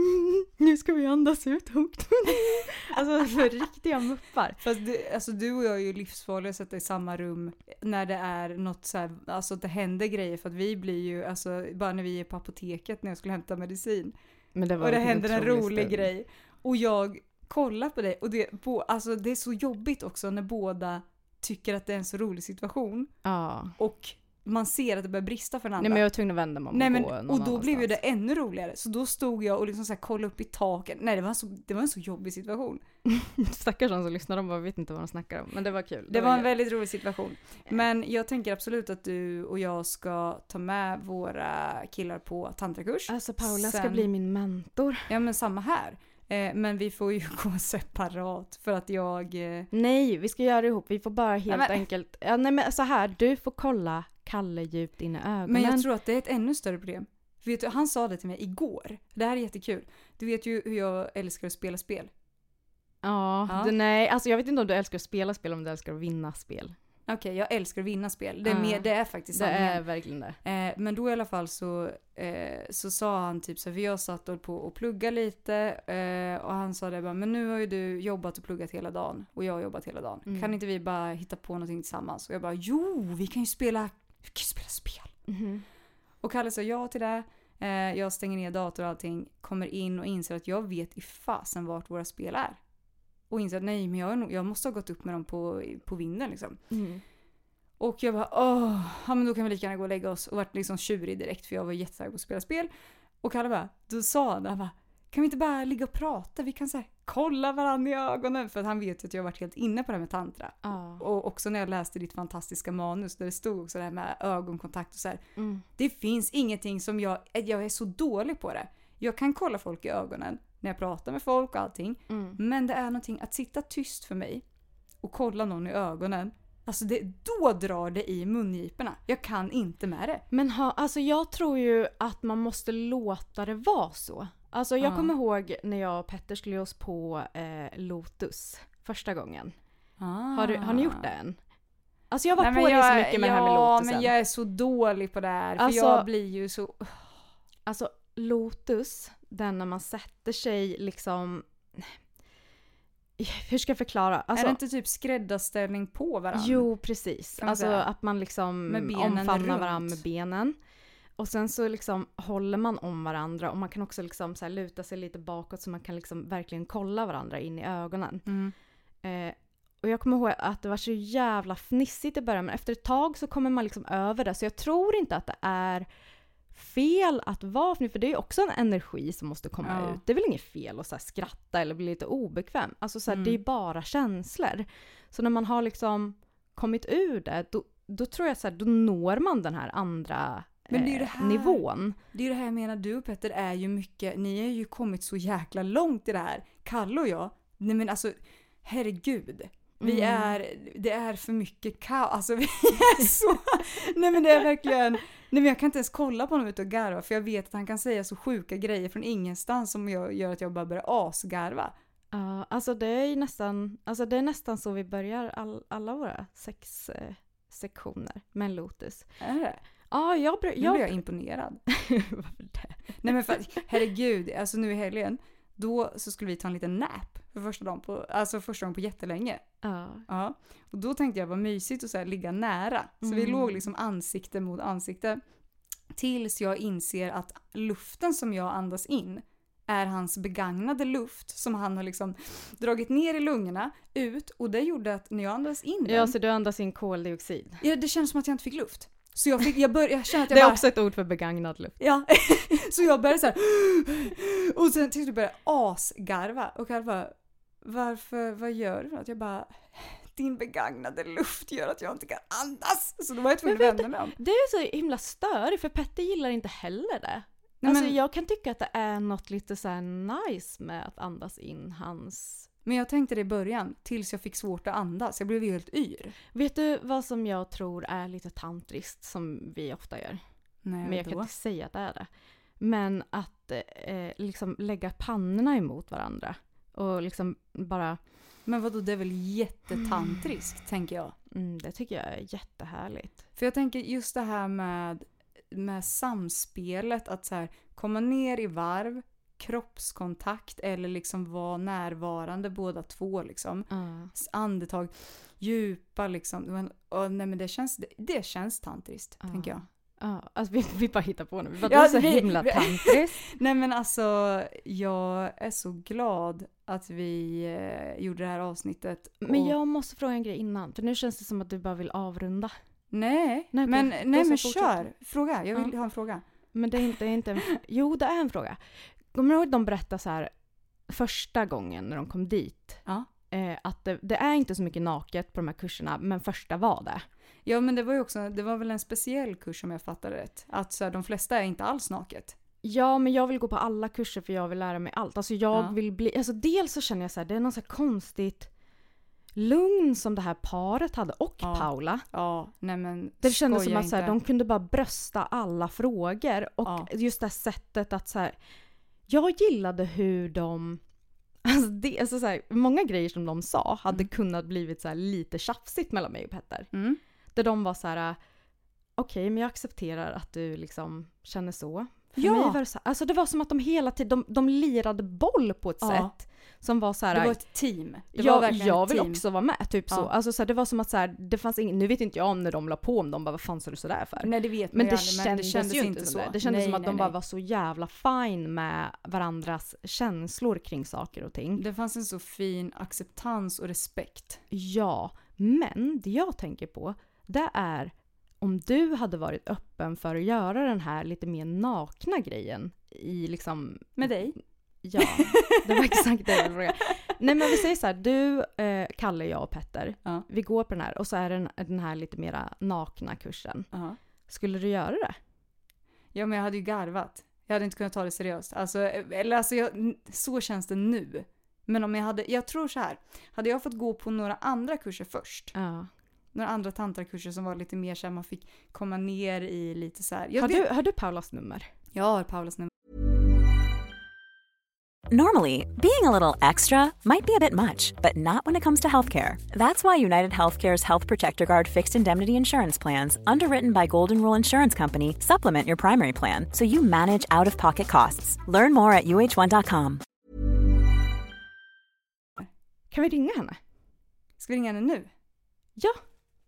nu ska vi andas ut högt. alltså för riktiga muppar. Fast du, alltså du och jag är ju livsfarliga att sätta i samma rum när det är något så här, alltså att det händer grejer för att vi blir ju, alltså bara när vi är på apoteket när jag skulle hämta medicin Men det var och det en händer en rolig stund. grej och jag kollar på dig och det, på, alltså det är så jobbigt också när båda tycker att det är en så rolig situation Ja. och man ser att det börjar brista för den andra. Nej men jag var tvungen att vända mig om Nej, och men, gå någon och då blev ju det ännu roligare. Så då stod jag och liksom så här kollade upp i taket. Nej det var, så, det var en så jobbig situation. Stackars de som lyssnar, de bara vet inte vad de snackar om. Men det var kul. Det var en kul. väldigt rolig situation. Men jag tänker absolut att du och jag ska ta med våra killar på tantrakurs. Alltså Paula ska Sen- bli min mentor. Ja men samma här. Eh, men vi får ju gå separat för att jag... Eh, Nej, vi ska göra det ihop. Vi får bara helt men- enkelt... Ja, nej men så här, du får kolla Kalle djupt in i ögonen. men jag tror att det är ett ännu större problem. Vet du, han sa det till mig igår. Det här är jättekul. Du vet ju hur jag älskar att spela spel. Ja, Ja. Du, nej, alltså jag vet inte om du älskar att spela spel om du älskar att vinna spel. Okej, jag älskar att vinna spel. Det är, mer, det är faktiskt Det sanningen. är verkligen det. Eh, men då i alla fall så, eh, så sa han typ så här, för jag satt och på och plugga lite eh, och han sa det bara, men nu har ju du jobbat och pluggat hela dagen och jag har jobbat hela dagen. Mm. Kan inte vi bara hitta på någonting tillsammans? Och jag bara, jo, vi kan ju spela, vi kan ju spela spel. Mhm. Och Kalle sa ja till det. Eh, jag stänger ner dator och allting, kommer in och inser att jag vet i fasen vart våra spel är. Och inser att nej, men jag, nog, jag måste ha gått upp med dem på, på vinden liksom. Mm. Och jag bara åh, ja men då kan vi lika gärna gå och lägga oss. Och vart liksom tjurig direkt för jag var jättetaggad på att spela spel. Och Kalle bara, då sa han, han bara, kan vi inte bara ligga och prata? Vi kan så här, kolla varandra i ögonen. För att han vet ju att jag har varit helt inne på det här med tantra. Ja. Och också när jag läste ditt fantastiska manus där det stod också det här med ögonkontakt och så här. Mm. Det finns ingenting som jag, jag är så dålig på det. Jag kan kolla folk i ögonen när jag pratar med folk och allting. Mm. Men det är någonting att sitta tyst för mig och kolla någon i ögonen. Alltså det, då drar det i mungiporna. Jag kan inte med det. Men ha, alltså jag tror ju att man måste låta det vara så. Alltså jag Ja. kommer ihåg när jag och Petter skulle ge oss på eh, Lotus första gången. Har, du, har ni gjort det än? Alltså jag var Ah. På det så jag- mycket med ja, det här med Lotusen. men jag är så dålig på det här. För Alltså- jag blir ju så... Alltså Lotus, den när man sätter sig liksom... Hur ska jag förklara? Alltså, är det inte typ skräddarställning på varandra? Jo, precis. Alltså säga. att man liksom omfamnar runt. varandra med benen. Och sen så liksom håller man om varandra och man kan också liksom så luta sig lite bakåt så man kan liksom verkligen kolla varandra in i ögonen. Mm. Eh, och jag kommer ihåg att det var så jävla fnissigt i början men efter ett tag så kommer man liksom över det. Så jag tror inte att det är fel att vara fnissig för det är ju också en energi som måste komma Ja. ut. Det är väl inget fel att så skratta eller bli lite obekväm. Alltså så här, Mm. det är bara känslor. Så när man har liksom kommit ur det då, då tror jag så här, då når man den här andra Men det är ju eh, det här- nivån. Det är det här jag menar, du och Petter är ju mycket, ni har ju kommit så jäkla långt i det här. Kalle och jag, nej men alltså herregud. Vi Mm. är, det är för mycket kaos, alltså vi är så, nej men det är verkligen, nej men jag kan inte ens kolla på honom ute och garva för jag vet att han kan säga så sjuka grejer från ingenstans som jag, gör att jag bara börjar asgarva. Ja, alltså det är nästan, alltså det är nästan så vi börjar all, alla våra sex eh, sektioner med Lotus. Är det? Ja, jag, br- Nu jag, blir jag imponerad. Varför det? Nej men för herregud, alltså nu i helgen, då så skulle vi ta en liten nap för första dagen på, alltså första gången på jättelänge. Ja. Ja, och då tänkte jag vad mysigt att så ligga nära. Så vi Mm. låg liksom ansikte mot ansikte. Tills jag inser att luften som jag andas in är hans begagnade luft som han har liksom dragit ner i lungorna, ut och det gjorde att när jag andades in den, ja, så du andas in koldioxid. ja, det kändes som att jag inte fick luft. Så jag, fick, jag, bör, jag kände att jag Det är bara, också ett ord för begagnad luft. Ja, så jag började så här. Och sen till slut började jag asgarva. Och Kalle bara, varför, vad gör du något? Jag bara, din begagnade luft gör att jag inte kan andas. Så då var jag tvungen att vända mig om. Det är så himla störigt för Petter gillar inte heller det. Nej, alltså men, jag kan tycka att det är något lite så här nice med att andas in hans... men jag tänkte det i början, tills jag fick svårt att andas. Jag blev helt yr. Vet du vad som jag tror är lite tantriskt som vi ofta gör? Nej, Men jag kan vadå? inte säga att det är det. Men att eh, liksom lägga pannorna emot varandra. Och liksom bara, Men vadå, det är väl jättetantriskt, tänker jag. mm, det tycker jag är jättehärligt. För jag tänker just det här med, med samspelet, att så här, komma ner i varv, kroppskontakt eller liksom vara närvarande båda två liksom. Ja. Andetag, djupa liksom. Men, och, nej men det känns, det, det känns tantriskt, Ja. tänker jag. Ja, alltså vi, vi bara hittar på nu. Vi bara, Ja, det är så vi- himla tantriskt. Nej men alltså, jag är så glad att vi eh, gjorde det här avsnittet. Men och- jag måste fråga en grej innan. För nu känns det som att du bara vill avrunda. Nej, Nej, men, nej, men kör. Fråga, jag vill Ja. ha en fråga. Men det är inte, det är inte en, Jo, det är en fråga. Kommer du ihåg de berättade så här första gången när de kom dit? Ja. Eh, att det, det är inte så mycket naket på de här kurserna, men första var det. Ja men det var ju också, det var väl en speciell kurs om jag fattar rätt. Att så här, de flesta är inte alls naket. Ja, men jag vill gå på alla kurser för jag vill lära mig allt. Alltså jag Ja. vill bli... Alltså dels så känner jag så här, det är något så konstigt lugn som det här paret hade och Ja. Paula. Ja, nej men Det kändes som att så här, de kunde bara brösta alla frågor. Och Ja. just det här sättet att så här, Jag gillade hur de... Alltså det, alltså så här, många grejer som de sa hade Mm. kunnat blivit så här lite tjafsigt mellan mig och Petter. Mm. Där de var så här... Okej, men jag accepterar att du liksom känner så. För Ja. mig var det så alltså det var som att de hela tiden, de, de lirade boll på ett Ja. sätt som var så här... Det var ett team. Det var jag, verkligen jag vill team. också vara med, typ så. Ja. Alltså så här, det var som att så här, det fanns ingen, nu vet inte jag om när de la på om de bara vad fan sa du sådär för? Nej det vet Men det, aldrig, kändes, men det kändes ju inte så. Det, det kändes nej, som att nej, de bara nej. var så jävla fine med varandras känslor kring saker och ting. Det fanns en så fin acceptans och respekt. Ja, men det jag tänker på det är om du hade varit öppen för att göra den här lite mer nakna grejen i liksom... Med dig? Ja, det var exakt det jag frågade. Nej men vi säger så här, du, eh, Kalle, jag och Petter, Ja. vi går på den här och så är det den, här lite mera nakna kursen. Ja. Skulle du göra det? ja men jag hade ju garvat. Jag hade inte kunnat ta det seriöst. Alltså, eller alltså jag, så känns det nu. Men om jag hade, jag tror så här. Hade jag fått gå på några andra kurser först. Ja. Några andra tantrakurser som var lite mer så här, man fick komma ner i lite så här. Jag, Har, du, har du Paulas nummer? jag har Paulas nummer. Normally, being a little extra might be a bit much, but not when it comes to healthcare. That's why United Healthcare's Health Protector Guard fixed indemnity insurance plans, underwritten by Golden Rule Insurance Company, supplement your primary plan so you manage out of pocket costs. Learn more at uh1.com. Kan vi ringa henne? Ska vi ringa henne nu? Ja.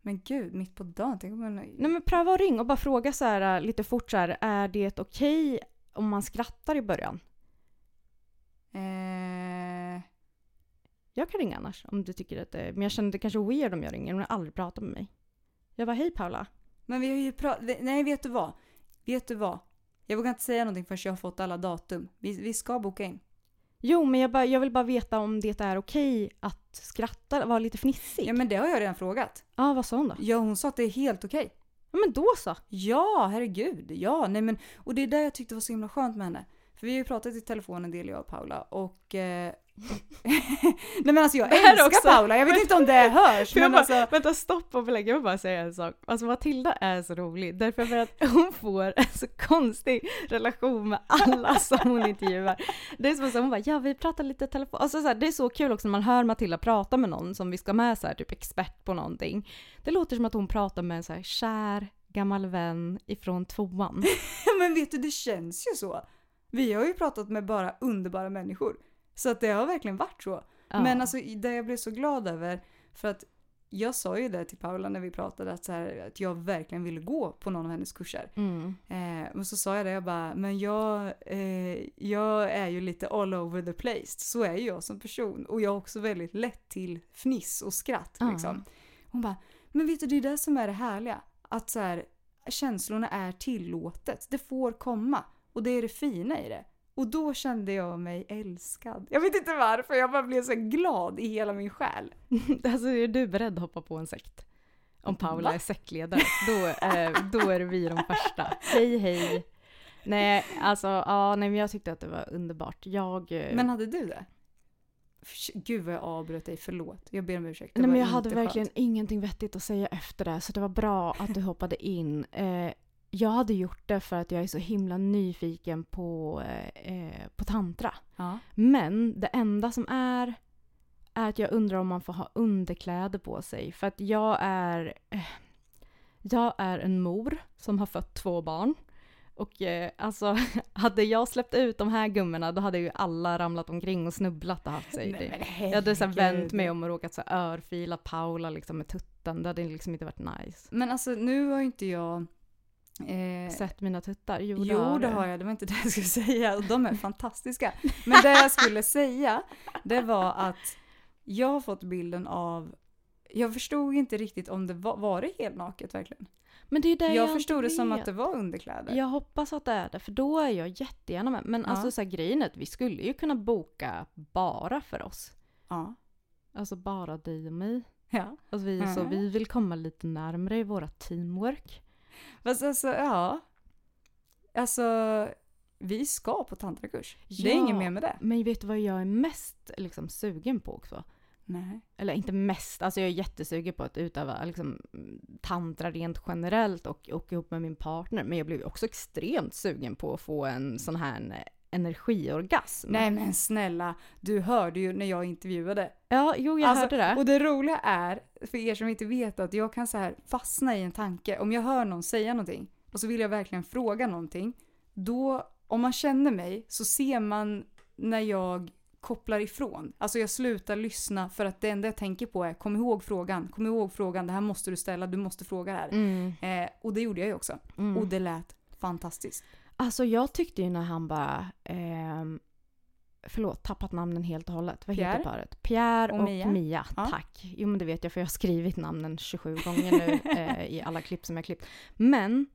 Men gud, mitt på dagen. Tänk om man... Nej men pröva att ringa och bara fråga så här äh, lite fort så här, är det okej om man skrattar i början? Eh, Jag kan ringa annars om du tycker att det Men jag känner det kanske är weird om jag ringer, hon har aldrig pratat med mig. Jag var hej Paula. men vi har ju pratat... Nej, vet du vad? Vet du vad? Jag vågar inte säga någonting förrän jag har fått alla datum. Vi, vi ska boka in. Jo men jag, bara, jag vill bara veta om det är okej att skratta, vara lite fnissig. Ja, men det har jag redan frågat. Ja vad sa hon då? Ja, hon sa att det är helt okej. Ja men då så. Ja, herregud. Ja, nej men... Och det är där jag tyckte var så himla skönt med henne. För vi har ju pratat i telefon en del jag och Paula och... Eh... nej men alltså jag älskar också. Paula, jag vet inte om det hörs men bara, alltså... Vänta stopp och belägg, jag vill bara säga en sak. Alltså Matilda är så rolig därför för att hon får en så konstig relation med alla som hon intervjuar. Det är som att hon bara, ja vi pratar lite telefon. Alltså så här, det är så kul också när man hör Matilda prata med någon som vi ska med så här, typ expert på någonting. Det låter som att hon pratar med en så här kär gammal vän ifrån tvåan. men vet du, det känns ju så. Vi har ju pratat med bara underbara människor. Så att det har verkligen varit så. Ja. Men alltså det jag blev så glad över, för att jag sa ju det till Paula när vi pratade, att, så här, att jag verkligen ville gå på någon av hennes kurser. Mm. Eh, men så sa jag det, jag bara, men jag, eh, jag är ju lite all over the place. Så är ju jag som person. Och jag har också väldigt lätt till fniss och skratt. Ja. Liksom. Hon bara, men vet du det är det som är det härliga. Att så här, känslorna är tillåtet. Det får komma. Och det är det fina i det. Och då kände jag mig älskad. Jag vet inte varför, jag bara blev så glad i hela min själ. Alltså är du beredd att hoppa på en sekt? Om Paula Va? är sektledare, då, eh, då är vi de första. Hej hej! Nej, alltså ja, nej men jag tyckte att det var underbart. Jag... eh, Men hade du det? Gud vad jag avbröt dig, förlåt. Jag ber om ursäkt. Det nej, men jag hade verkligen skönt. ingenting vettigt att säga efter det, så det var bra att du hoppade in. Eh, jag hade gjort det för att jag är så himla nyfiken på, eh, eh, på tantra. Ja. Men det enda som är är att jag undrar om man får ha underkläder på sig. För att jag är... eh, Jag är en mor som har fött två barn. Och eh, alltså, hade jag släppt ut de här gummorna då hade ju alla ramlat omkring och snubblat och haft sig. Nej, jag hade så vänt mig om och råkat så örfila Paula liksom med tutten. Det hade liksom inte varit nice. Men alltså nu har inte jag... Eh, Sett mina tuttar? Jo, jo, det det har jag. Det var inte det jag skulle säga. Och de är fantastiska. Men det jag skulle säga, det var att jag har fått bilden av... Jag förstod inte riktigt om det var, var det helt naket verkligen. Men det är det jag, Jag förstod det som att det var underkläder. Jag hoppas att det är det, för då är jag jättegärna med. Men Ja. alltså så här, grejen är att vi skulle ju kunna boka bara för oss. Ja. Alltså bara dig och mig. ja. Alltså vi, är så, vi vill komma lite närmare i våra teamwork. Fast alltså, ja. Alltså, vi ska på tantrakurs. Det är Ja. inget mer med det. Men vet du vad jag är mest liksom, sugen på också? Nej. Eller inte mest, alltså jag är jättesugen på att utöva liksom, tantra rent generellt och åka ihop med min partner. Men jag blev också extremt sugen på att få en sån här energiorgasm. Nej men snälla, du hörde ju när jag intervjuade. Ja, jo jag Alltså, hörde det. Och det roliga är, för er som inte vet, att jag kan så här fastna i en tanke. Om jag hör någon säga någonting och så vill jag verkligen fråga någonting. Då, om man känner mig, så ser man när jag kopplar ifrån. Alltså jag slutar lyssna för att det enda jag tänker på är kom ihåg frågan, kom ihåg frågan, det här måste du ställa, du måste fråga det här. Mm, Eh, och det gjorde jag ju också. mm. Och det lät fantastiskt. Alltså jag tyckte ju när han bara, ehm, förlåt, tappat namnen helt och hållet. Vad heter paret? Pierre Och och, Mia. Mia. Ja. Tack. Jo men det vet jag för jag har skrivit namnen 27 gånger nu eh, i alla klipp som jag klippt. Men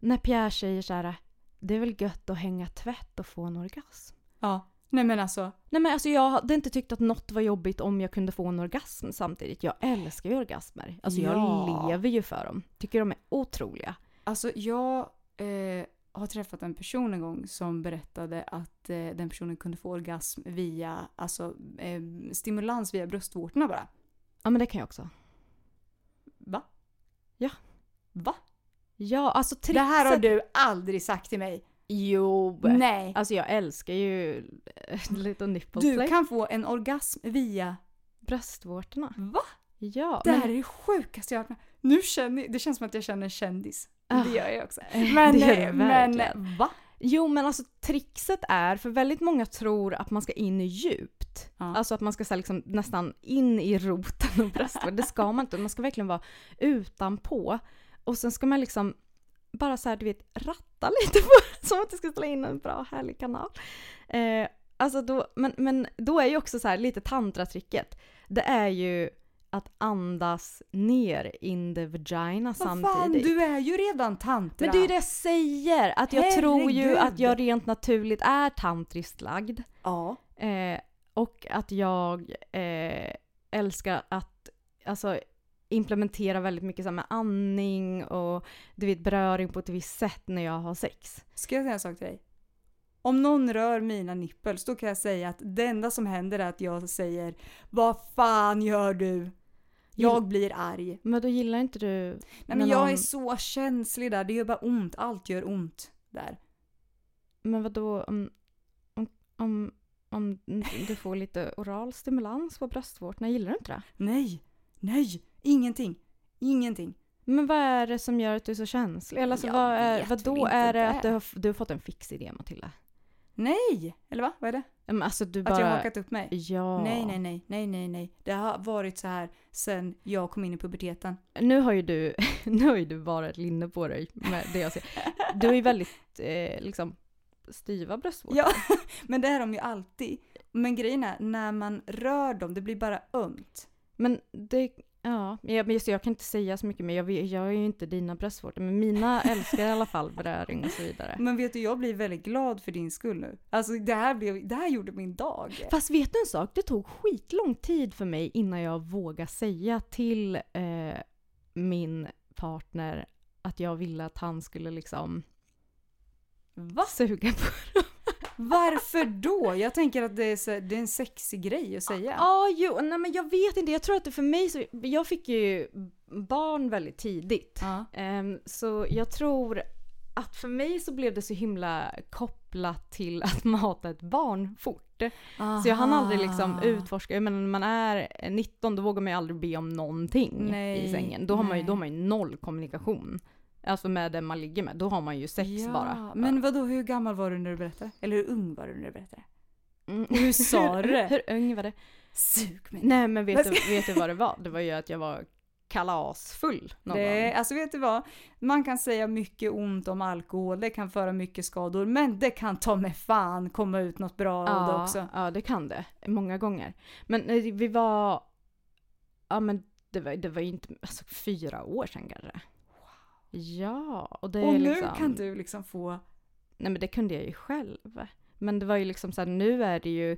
när Pierre säger så här, det är väl gött att hänga tvätt och få en orgasm. Ja. Nej men alltså, Nej men alltså jag hade inte tyckt att något var jobbigt om jag kunde få en orgasm samtidigt. Jag älskar ju orgasmer. Alltså Ja. jag lever ju för dem. Tycker de är otroliga. Alltså jag eh, har träffat en person en gång som berättade att eh, den personen kunde få orgasm via alltså, eh, stimulans via bröstvårtorna bara. Ja men det kan jag också. Va? Ja. Va? Ja, alltså trickset... Det här har du aldrig sagt till mig. Jo! Nej. Alltså jag älskar ju eh, lite nipple Du play. kan få en orgasm via... Bröstvårtorna. Va? Ja, Det men- här är det sjukaste jag har hört. Nu känner Det känns som att jag känner en kändis. Ah. Det gör jag också. Eh, Men, det gör du eh, men va? Jo men alltså trixet är, för väldigt många tror att man ska in djupt. Ja. Alltså att man ska så här, liksom, nästan in i roten och bröstvårtan. Det ska man inte. Man ska verkligen vara utanpå. Och sen ska man liksom bara så här, du vet, ratta lite på. Som att du ska ställa in en bra härlig kanal. Eh, alltså då, men, men då är ju också så här lite tantratricket. Det är ju att andas ner in the vagina Vad samtidigt. fan, du är ju redan tantra. Men det är ju det jag säger! Att jag tror ju Herregud. att jag rent naturligt är tantriskt lagd. Ja. Eh, och att jag eh, älskar att alltså, implementera väldigt mycket så här med andning och du vet beröring på ett visst sätt när jag har sex. Ska jag säga en sak till dig? Om någon rör mina nippels då kan jag säga att det enda som händer är att jag säger Vad fan gör du? Jag blir arg. Men då gillar inte du... Nej men jag någon- är så känslig där, det gör bara ont. Allt gör ont där. Men vadå om, om, om, om du får lite oral stimulans på bröstvårtorna, gillar du inte det? Nej, nej, ingenting. Ingenting. Men vad är det som gör att du är så känslig? Eller alltså, Jag vad, är, vad då är det. att du har, du har fått en fix idé Matilda? Nej! Eller va? Vad är det? Men alltså du bara... Att jag har hakat upp mig? Ja. Nej, nej, nej, nej, nej, nej. Det har varit så här sen jag kom in i puberteten. Nu har ju du, nu har ju du bara ett linne på dig med det jag ser. Du har ju väldigt eh, liksom styva bröstvårtor. Ja, men det är de ju alltid. Men grejen är, när man rör dem, det blir bara ömt. Men det, ja, jag, just, jag kan inte säga så mycket mer. Jag, jag är ju inte dina bröstvårtor, men mina älskar i alla fall beröring och så vidare. Men vet du, jag blir väldigt glad för din skull nu. Alltså det här, blev, det här gjorde min dag. Fast vet du en sak? Det tog skitlång tid för mig innan jag vågade säga till eh, min partner att jag ville att han skulle liksom Va? suga på Varför då? Jag tänker att det är, så, det är en sexig grej att säga. Ja, jo, nej men jag vet inte. Jag tror att det för mig så, jag fick ju barn väldigt tidigt. Ja. Ehm, så jag tror att för mig så blev det så himla kopplat till att mata ett barn fort. Så jag hann aldrig liksom Aha. utforska, jag menar när man är 19 då vågar man ju aldrig be om någonting Nej, i sängen. Då har, man ju, då har man ju noll kommunikation. Alltså med den man ligger med, då har man ju sex ja, bara. Men vadå, hur gammal var du när du berättade? Eller hur ung var du när du berättade? Mm. Hur sa du det? Hur ung var det? Sug mig. Nej men vet du, vet du vad det var? Det var ju att jag var kalasfull någon Det, alltså vet du vad? Man kan säga mycket ont om alkohol, det kan föra mycket skador, men det kan ta med fan komma ut något bra av det Ja, också. ja, det kan det. Många gånger. Men eh, vi var... Ja men det var, det var inte... Alltså fyra år sedan kanske. Ja, och det Och är nu liksom... kan du liksom få... Nej men det kunde jag ju själv. Men det var ju liksom så här, nu är det ju,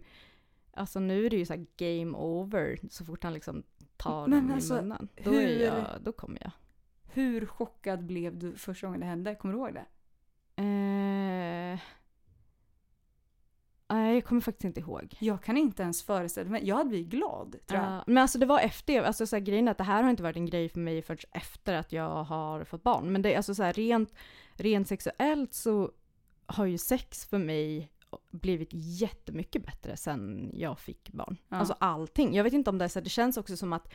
alltså nu är det ju så här game over så fort han liksom tar Men den alltså, i munnen. Då, hur- är jag, då kommer jag. Hur chockad blev du första gången det hände? Kommer du ihåg det? Eh... Nej, jag kommer faktiskt inte ihåg. Jag kan inte ens föreställa mig. Jag hade blivit glad, tror jag. Ja, men alltså det var efter, alltså så här, grejen är att det här har inte varit en grej för mig förrän efter att jag har fått barn. Men det är alltså så här, rent, rent sexuellt så har ju sex för mig blivit jättemycket bättre sen jag fick barn. Ja. Alltså allting. Jag vet inte om det är så, det känns också som att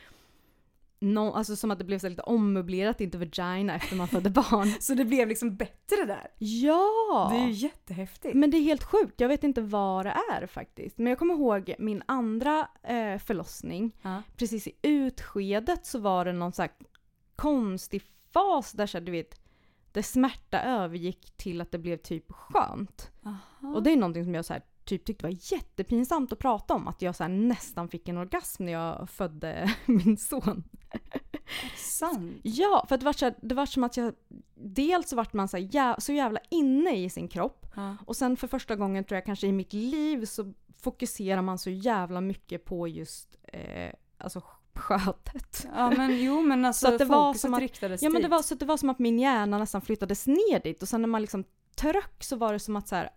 No, alltså som att det blev så lite ommöblerat inte vagina efter man födde barn. Så det blev liksom bättre där. Ja! Det är ju jättehäftigt. Men det är helt sjukt, jag vet inte vad det är faktiskt. Men jag kommer ihåg min andra eh, förlossning. Ja. Precis i utskedet så var det någon så konstig fas där så här, du vet, där smärta övergick till att det blev typ skönt. Aha. Och det är någonting som jag så här, typ tyckte var jättepinsamt att prata om. Att jag så nästan fick en orgasm när jag födde min son. Sant. Ja, för det var, så här, det var som att jag... Dels vart man så, jä, så jävla inne i sin kropp. Ja. Och sen för första gången tror jag kanske i mitt liv så fokuserar man så jävla mycket på just eh, alltså skötet. ja men jo men alltså Så att det var som att- riktades Ja men det dit. var, så det var som att min hjärna nästan flyttades ner dit och sen när man liksom tryck så var det som att så här,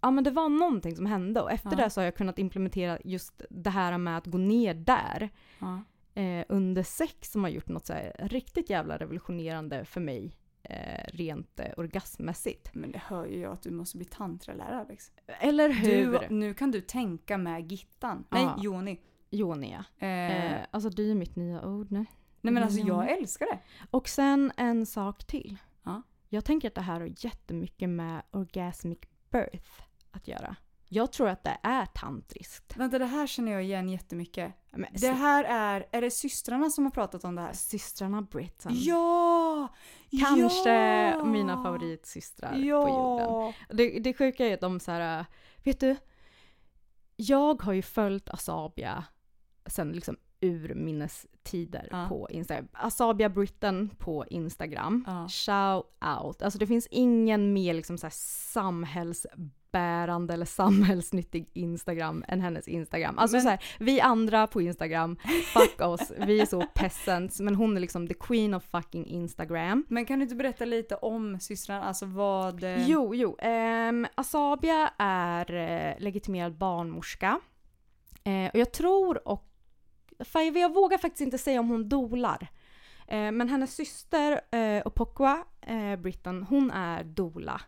ja men det var någonting som hände och efter Ja. det så har jag kunnat implementera just det här med att gå ner där Ja. Eh, under sex som har gjort något så riktigt jävla revolutionerande för mig eh, rent eh, orgasmmässigt. Men det hör ju jag att du måste bli tantralärare Alex. Eller hur? Du, nu kan du tänka med Gittan. Nej, Ja. Joni. Jonia. Eh, Eh, alltså det är ju mitt nya ord nu. nej men alltså jag älskar det. Och sen en sak till. Ja. Jag tänker att det här har jättemycket med orgasmic birth att göra. Jag tror att det är tantriskt. Vänta det här känner jag igen jättemycket. Men, Det här är, är det systrarna som har pratat om det här? Systrarna Britton. Ja! Kanske ja! mina favoritsystrar ja. på jorden. Det, det sjuka är att de så här, vet du? Jag har ju följt Asabia sen liksom urminnes tider Ja. på Instagram. Asabia Britain på Instagram. Ja. Shout out. Alltså det finns ingen mer liksom så samhällsbärande eller samhällsnyttig Instagram än hennes Instagram. Alltså Men- så här, vi andra på Instagram, fuck oss, vi är så peasants, men hon är liksom the queen of fucking Instagram. Men kan du inte berätta lite om systrarna? Alltså vad... eh, Jo, jo. Um, Asabia är eh, legitimerad barnmorska. Eh, och jag tror och... Fan, jag vågar faktiskt inte säga om hon dolar. Eh, men hennes syster uh, Opokwa, uh, Britton, hon är dola.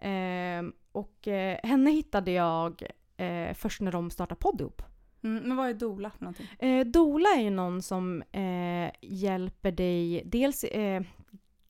Ehm, och eh, henne hittade jag eh, först när de startade podd ihop. Mm, men vad är dola för någonting? Eh, dola är ju någon som eh, hjälper dig, dels, eh,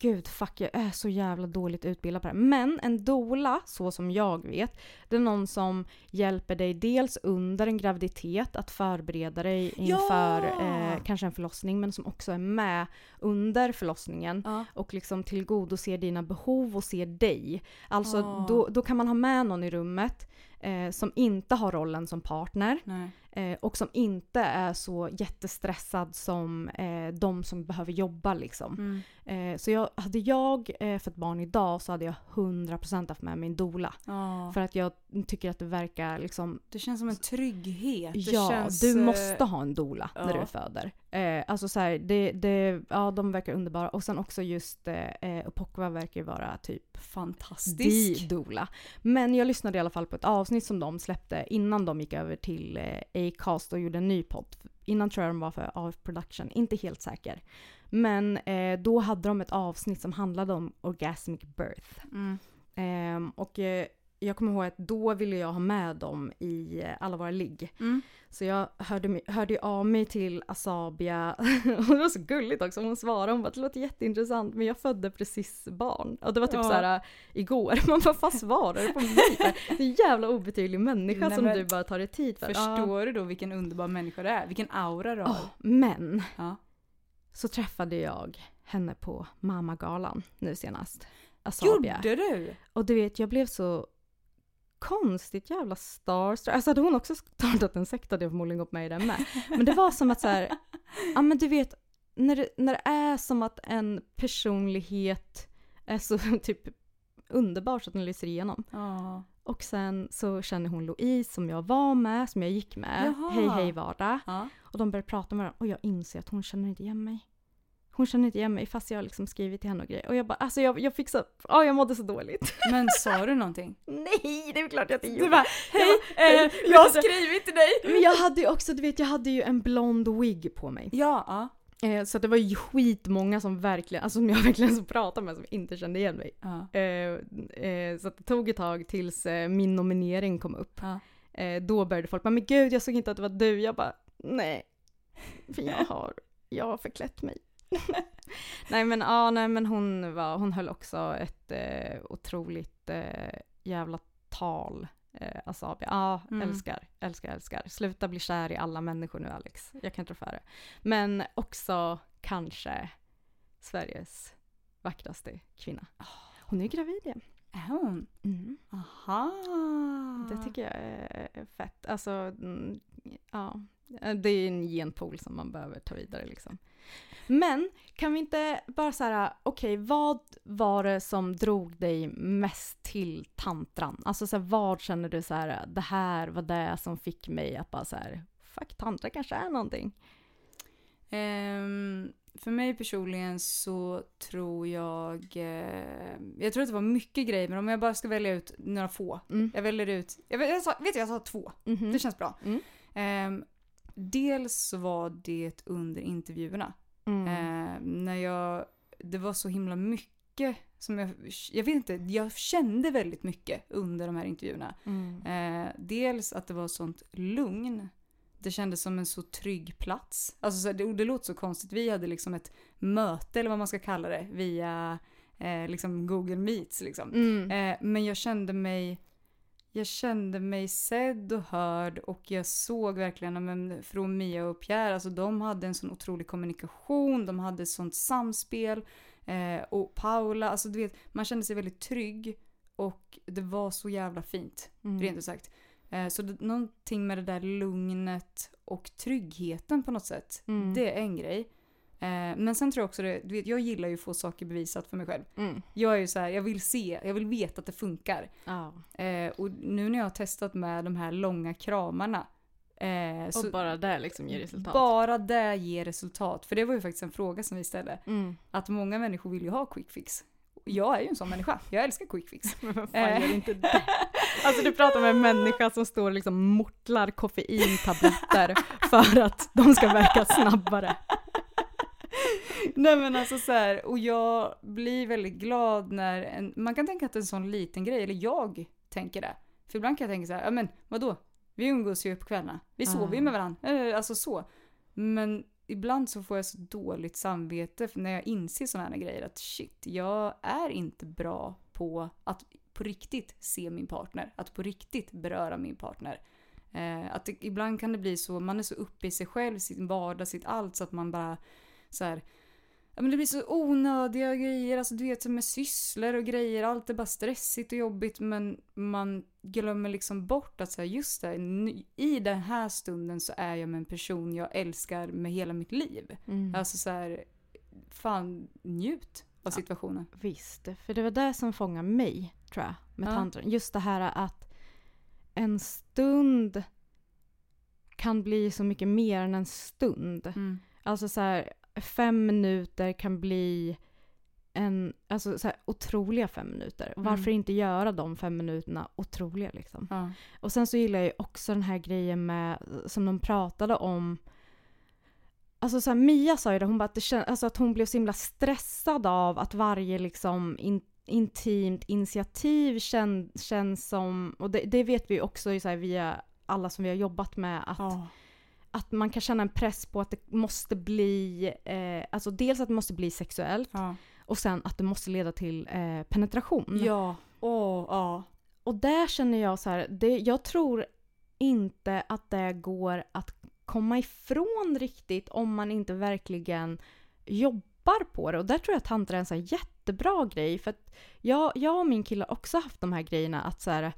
gud fuck jag är så jävla dåligt utbildad på det här. Men en dola, så som jag vet, det är någon som hjälper dig dels under en graviditet att förbereda dig inför Ja! eh, kanske en förlossning men som också är med under förlossningen Ja. och liksom tillgodoser dina behov och ser dig. Alltså Ah. då, då kan man ha med någon i rummet eh, som inte har rollen som partner Nej. Eh, och som inte är så jättestressad som eh, de som behöver jobba liksom. Mm. Eh, så jag, hade jag eh, fått barn idag så hade jag 100% haft med min dola. Ja. För att jag tycker att det verkar liksom Det känns som en trygghet. Det Ja, känns, du eh, måste ha en dola när du föder. Eh, alltså så här, det, det, ja de verkar underbara. Och sen också just eh, eh, Upokwa verkar ju vara typ Fantastisk. dola. Men jag lyssnade i alla fall på ett avsnitt som de släppte innan de gick över till eh, Acast och gjorde en ny podd. Innan tror jag de var för AF Production, inte helt säker. Men eh, då hade de ett avsnitt som handlade om orgasmic birth. Mm. Ehm, och eh, jag kommer ihåg att då ville jag ha med dem i eh, alla våra ligg. Mm. Så jag hörde, hörde av mig till Asabia och det var så gulligt också. Hon svarade hon bara det låter jätteintressant men jag födde precis barn. Och det var typ Ja. så här äh, igår. Man bara vad svarar du på mig? Det är en jävla obetydlig människa Nej, som du bara tar dig tid för. Ja. Förstår du då vilken underbar människa det är? Vilken aura du har? Åh, men Ja. så träffade jag henne på Mamagalan nu senast. Asabia. Gjorde du? Och du vet, jag blev så konstigt jävla starstruck. Alltså hade hon också startat en sekt hade jag förmodligen gått med i den med. Men det var som att så här, ja men du vet, när det, när det är som att en personlighet är så typ underbar så att den lyser igenom. Ja. Och sen så känner hon Louise som jag var med, som jag gick med. Jaha. Hej hej vardag. Ja. Och de börjar prata med varandra och jag inser att hon känner inte igen mig. Hon känner inte igen mig fast jag har liksom skrivit till henne och grejer. Och jag bara, alltså jag, jag fick så, ja jag mådde så dåligt. Men sa du någonting? Nej, det är klart jag inte Du gjorde. bara, hej, hej, eh, jag har du- skrivit till dig! Men jag hade ju också, du vet jag hade ju en blond wig på mig. Ja, ja. Eh, så det var ju skitmånga som verkligen, alltså som jag verkligen så pratade med som inte kände igen mig. ja. Eh, eh, så det tog ett tag tills eh, min nominering kom upp. ja. Eh, då började folk bara, men gud jag såg inte att det var du. Jag bara, nej. För jag har, jag har förklätt mig. Nej men ja, nej men hon var, hon höll också ett eh, otroligt eh, jävla tal. Eh, Asabi. Ja, Mm. älskar, älskar, älskar. Sluta bli kär i alla människor nu Alex. Jag kan inte för det. Men också kanske Sveriges vackraste kvinna. Hon är gravid igen. Är hon? Mm. Aha. Det tycker jag är fett. Alltså, mm, ja. Det är en genpool som man behöver ta vidare liksom. Men kan vi inte bara så här, okej, vad var det som drog dig mest till tantran? Alltså så här, vad känner du så här, det här var det som fick mig att bara så här, fuck, tantra kanske är någonting. Ehm, för mig personligen så tror jag... eh, jag tror att det var mycket grejer, men om jag bara ska välja ut några få. Mm. Jag väljer ut... Jag jag sa, vet du, jag sa två. Mhm. Det känns bra. Mm. Ehm, dels var det under intervjuerna. Mm. Eh, när jag, det var så himla mycket som jag, jag vet inte, jag kände väldigt mycket under de här intervjuerna. Mm. Eh, dels att det var sånt lugn. Det kändes som en så trygg plats. Alltså så, det, det låter så konstigt, vi hade liksom ett möte eller vad man ska kalla det via eh, liksom Google Meets liksom. Mm. Eh, men jag kände mig jag kände mig sedd och hörd och jag såg verkligen men, från Mia och Pierre, alltså de hade en sån otrolig kommunikation, de hade ett sånt samspel. Eh, och Paula, alltså du vet, man kände sig väldigt trygg och det var så jävla fint, Mm. rent ut sagt. Eh, så det, någonting med det där lugnet och tryggheten på något sätt, Mm. det är en grej. Eh, men sen tror jag också det, du vet, jag gillar ju att få saker bevisat för mig själv. Mm. Jag är ju så här, jag vill se, jag vill veta att det funkar. Ja. Eh, och nu när jag har testat med de här långa kramarna. Eh, Och så bara det liksom ger resultat. bara det ger resultat. För det var ju faktiskt en fråga som vi ställde. Mm. Att många människor vill ju ha quick fix. Jag är ju en sån människa. Jag älskar quick fix. Men vem fan Eh. gör inte det? Alltså du pratar med en människa som står och liksom mortlar koffeintabletter för att de ska verka snabbare. Nej men alltså så här, och jag blir väldigt glad när en, man kan tänka att en sån liten grej, eller jag tänker det. För ibland kan jag tänka så här, ja men vadå? Vi umgås ju på kvällarna. Vi sover ju Ah. med varandra. Eh, Alltså så. Men ibland så får jag så dåligt samvete när jag inser sådana här grejer att shit, jag är inte bra på att på riktigt se min partner. Att på riktigt beröra min partner. Eh, att det, ibland kan det bli så, man är så uppe i sig själv, sin vardag, sitt allt så att man bara så här, ja men det blir så onödiga grejer, alltså du vet som med sysslor och grejer, allt är bara stressigt och jobbigt men man glömmer liksom bort att säga just det, i den här stunden så är jag med en person jag älskar med hela mitt liv. Mm. Alltså så här, fan njut av Ja. situationen. Visst, för det var det som fångade mig, tror jag, med Ja. tantran. Just det här att en stund kan bli så mycket mer än en stund. Mm. Alltså så här, fem minuter kan bli en, alltså så här, otroliga fem minuter. Mm. Varför inte göra de fem minuterna otroliga liksom? Ja. Och sen så gillar jag ju också den här grejen med, som de pratade om, Alltså så här, Mia sa ju det, hon bara att, det kän, alltså att hon blev så himla stressad av att varje liksom in, intimt initiativ kän, känns som, och det, det vet vi ju också så här, via alla som vi har jobbat med, att, Ja. Att man kan känna en press på att det måste bli, eh, alltså dels att det måste bli sexuellt Ja. och sen att det måste leda till eh, penetration. Ja. Åh, ja. Och där känner jag så här, det, jag tror inte att det går att komma ifrån riktigt om man inte verkligen jobbar på det. Och där tror jag att tantra är en så jättebra grej. För att jag, jag och min kille har också haft de här grejerna att så här,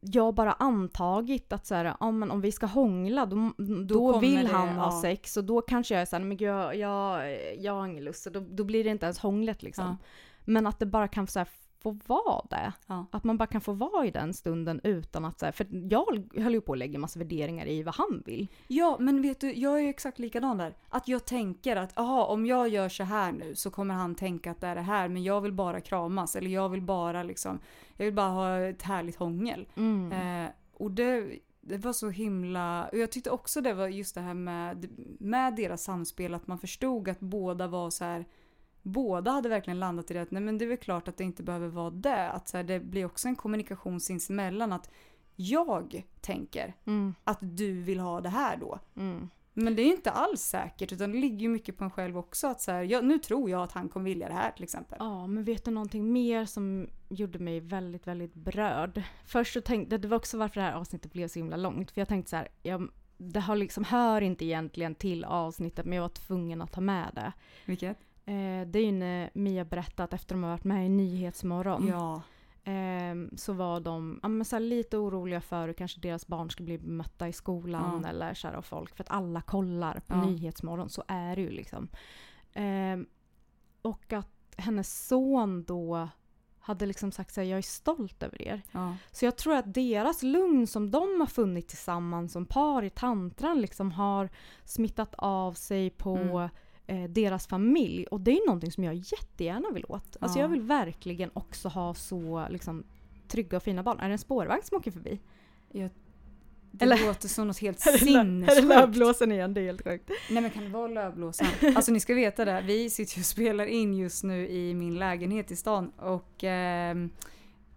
jag bara antagit att så här, ja, men om vi ska hångla då, då, kommer vill det, han ha ja. sex och då kanske jag är såhär, men gud, jag, jag, jag har ingen lust så då, då blir det inte ens hånglet liksom. Ja. Men att det bara kan så här, få vara det. Ja. Att man bara kan få vara i den stunden utan att så här, för jag höll ju på att lägga massa värderingar i vad han vill. Ja, men vet du, jag är ju exakt likadan där. Att jag tänker att, jaha, om jag gör så här nu så kommer han tänka att det är det här, men jag vill bara kramas eller jag vill bara liksom, jag vill bara ha ett härligt hångel. Eh, och det, det var så himla, och jag tyckte också det var just det här med, med deras samspel, att man förstod att båda var så här båda hade verkligen landat i det att nej men det är väl klart att det inte behöver vara det. Att så här, det blir också en kommunikation sinsemellan att jag tänker Mm, att du vill ha det här då. mm. Men det är inte alls säkert utan det ligger ju mycket på en själv också. Att så här, ja, nu tror jag att han kommer vilja det här till exempel. Ja, men vet du någonting mer som gjorde mig väldigt, väldigt berörd? Först så tänkte jag, det var också varför det här avsnittet blev så himla långt. För jag tänkte så här, jag, det har liksom, hör inte egentligen till avsnittet men jag var tvungen att ta med det. Vilket? Eh, det är ju när Mia berättat att efter de har varit med i Nyhetsmorgon. Ja. Ehm, så var de ja, men så lite oroliga för hur kanske deras barn skulle bli bemötta i skolan Ja. eller så här, av folk. För att alla kollar på Ja. Nyhetsmorgon, så är det ju liksom. Ehm, och att hennes son då hade liksom sagt så här, jag är stolt över er. ja. Så jag tror att deras lugn som de har funnit tillsammans som par i tantran liksom har smittat av sig på Mm. Eh, deras familj. Och det är någonting som jag jättegärna vill åt. Alltså Ja. jag vill verkligen också ha så liksom, trygga och fina barn. Är det en spårvagn som åker förbi? Jag, det Eller- låter som något helt Är det sinnessjukt. lövblåsen igen? Det är helt sjukt. Nej men kan det vara lövblåsan? Alltså ni ska veta det, vi sitter ju och spelar in just nu i min lägenhet i stan och ehm,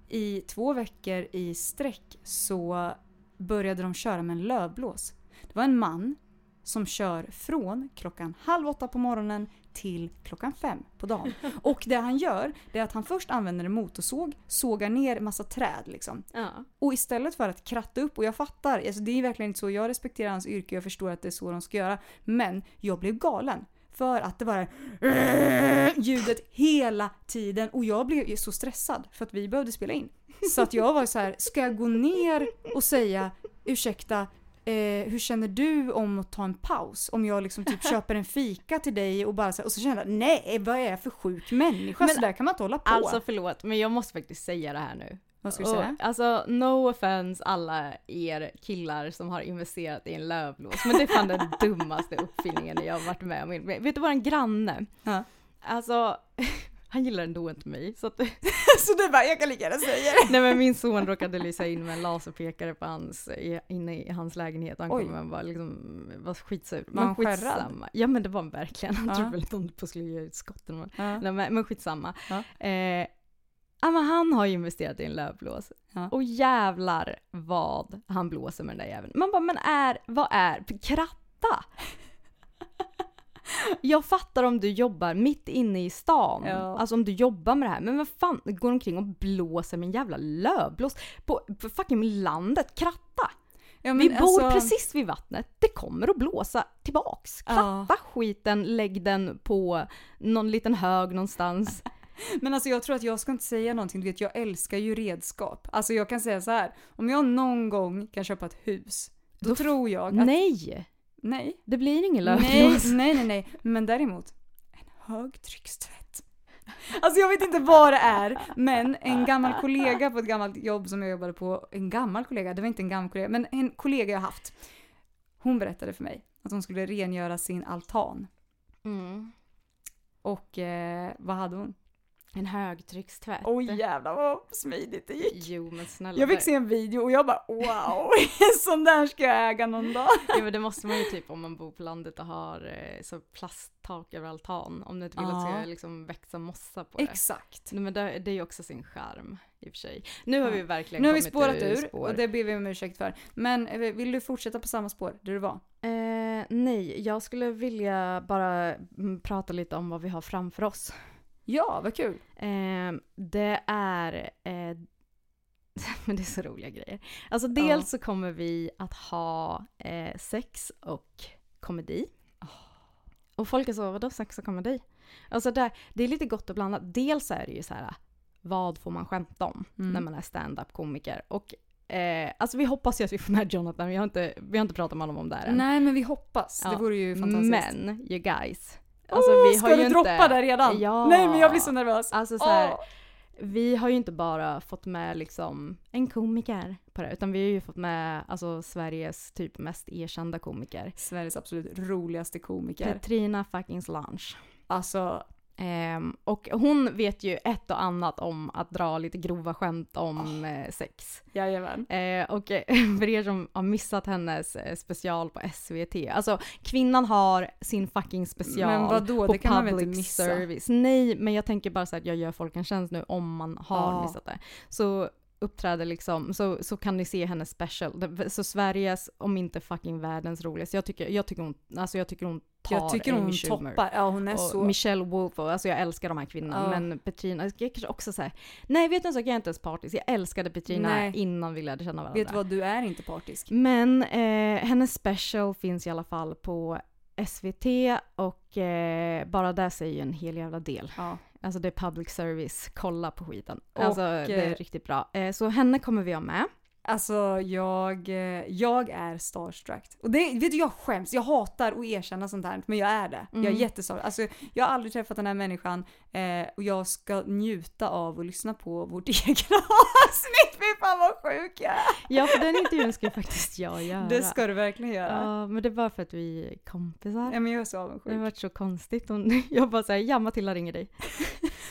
i två veckor i sträck så började de köra med en lövblås. Det var en man som kör från klockan halv åtta på morgonen till klockan fem på dagen. Och det han gör, det är att han först använder en motorsåg, sågar ner massa träd liksom. Ja. Och istället för att kratta upp, och jag fattar, alltså det är verkligen inte så, jag respekterar hans yrke, jag förstår att det är så de ska göra. Men jag blev galen. För att det var ljudet hela tiden och jag blev så stressad för att vi behövde spela in. Så att jag var så här, ska jag gå ner och säga ursäkta, eh, hur känner du om att ta en paus? Om jag liksom typ köper en fika till dig och bara så här, och så känner jag nej vad är jag för sjuk människa? Men så där kan man inte hålla på. Alltså förlåt, men jag måste faktiskt säga det här nu. vad ska du säga? Och, alltså no offense alla er killar som har investerat i en lövblås. Men det är fan den dummaste uppfinningen jag har varit med om. Vet du våran granne? Ja. Alltså, han gillar ändå inte mig. Så att, så du bara, jag kan lika gärna säga det. nej men min son råkade lysa in med en laserpekare på hans, i, inne i hans lägenhet och han kom och var, liksom, var skitsur. Var han Men skärrad? skitsamma. Ja men det var han verkligen. Han Ja. trodde väl att de på skulle ge ut skotten. Men, Ja. nej, men, men skitsamma. Ja. Eh, ja, men han har ju investerat i en lövblås. Ja. Och jävlar vad han blåser med den där jäveln. Man bara, men är, vad är, kratta! Jag fattar om du jobbar mitt inne i stan, Ja. alltså om du jobbar med det här, men vad fan, går omkring och blåser med en jävla lövblås på, fucking landet, kratta! Ja, Vi bor alltså- precis vid vattnet, det kommer att blåsa tillbaks. Ja. Kratta skiten, lägg den på någon liten hög någonstans. Men alltså jag tror att jag ska inte säga någonting, du vet jag älskar ju redskap. Alltså jag kan säga så här, om jag någon gång kan köpa ett hus, då, Då- tror jag att... Nej! Nej. Det blir ingen Nej, lövblås. nej, nej, nej. Men däremot, en högtryckstvätt. Alltså jag vet inte vad det är, men en gammal kollega på ett gammalt jobb som jag jobbade på, en gammal kollega, det var inte en gammal kollega, men en kollega jag haft. Hon berättade för mig att hon skulle rengöra sin altan. Mm. Och eh, vad hade hon? En högtryckstvätt. Oj jävlar vad smidigt det gick. Jo men snälla. Jag fick se en video och jag bara wow, sån där ska jag äga någon dag. Ja men det måste man ju typ om man bor på landet och har eh, så plasttak över altan. Om du inte vill att det ska liksom växa mossa på det. Exakt. Nej, men det, det är ju också sin charm i och för sig. Nu har Ja. vi verkligen Nu har vi spårat ur ur spår. och det ber vi om ursäkt för. Men eh, vill du fortsätta på samma spår där du var? Eh, nej, jag skulle vilja bara mm, prata lite om vad vi har framför oss. Ja, vad kul. Eh, det är... Eh, men det är så roliga grejer. Alltså dels så kommer vi att ha eh, sex och komedi. Och folk är så, vadå sex och komedi? Alltså det, det är lite gott och blandat. Dels är det ju så här, vad får man skämta om Mm. när man är stand-up komiker? Och eh, alltså vi hoppas ju att vi får med Jonathan, vi har inte, vi har inte pratat med honom om det här än. Nej, men vi hoppas. Ja, Det vore ju fantastiskt. Men, you guys. Alltså, oh, vi ska har du ju droppa inte... det redan? Ja. Nej men jag blir så nervös. Alltså så här, Åh. vi har ju inte bara fått med liksom en komiker på det, utan vi har ju fått med alltså, Sveriges typ mest erkända komiker. Sveriges absolut roligaste komiker. Petrina fucking Solange. Alltså, Ehm, och hon vet ju ett och annat om att dra lite grova skämt om eh, sex. jajamän. Eh, och eh, för er som har missat hennes special på SVT, alltså kvinnan har sin fucking special Men vadå, på det kan man väl public inte missa? service. Nej, men jag tänker bara så att jag gör folk en tjänst nu om man har Ja. missat det. Så uppträder liksom, så, så kan ni se hennes special. Så Sveriges, om inte fucking världens roligaste. Jag tycker, jag tycker hon, alltså jag tycker hon tar Jag tycker hon toppar. Ja hon är Och så... Michelle Wolf, och, alltså jag älskar de här kvinnorna. Ja. Men Petrina, jag kanske också säga nej vet du en sak, jag är inte ens partisk. Jag älskade Petrina Nej. innan vi lärde känna varandra. Vet du vad, du är inte partisk. Men eh, hennes special finns i alla fall på SVT och eh, bara där säger ju en hel jävla del. Ja. Alltså det är public service, kolla på skiten. Och, alltså det är eh, riktigt bra. Eh, så henne kommer vi ha med. Alltså jag, eh, jag är starstruck. Och det, vet du jag skäms, jag hatar att erkänna sånt här men jag är det. Jag är Mm. jättestarstruck. Alltså jag har aldrig träffat den här människan eh, och jag ska njuta av att lyssna på vårt egna avsnitt. Fy fan vad sjuk jag är. Ja för den intervjun ska ju faktiskt jag göra. Det ska du verkligen göra. Ja men det är bara för att vi är kompisar. Ja men jag är så Det har avundsjuk. varit så konstigt. Hon, jag bara säger ja Matilda ringer dig.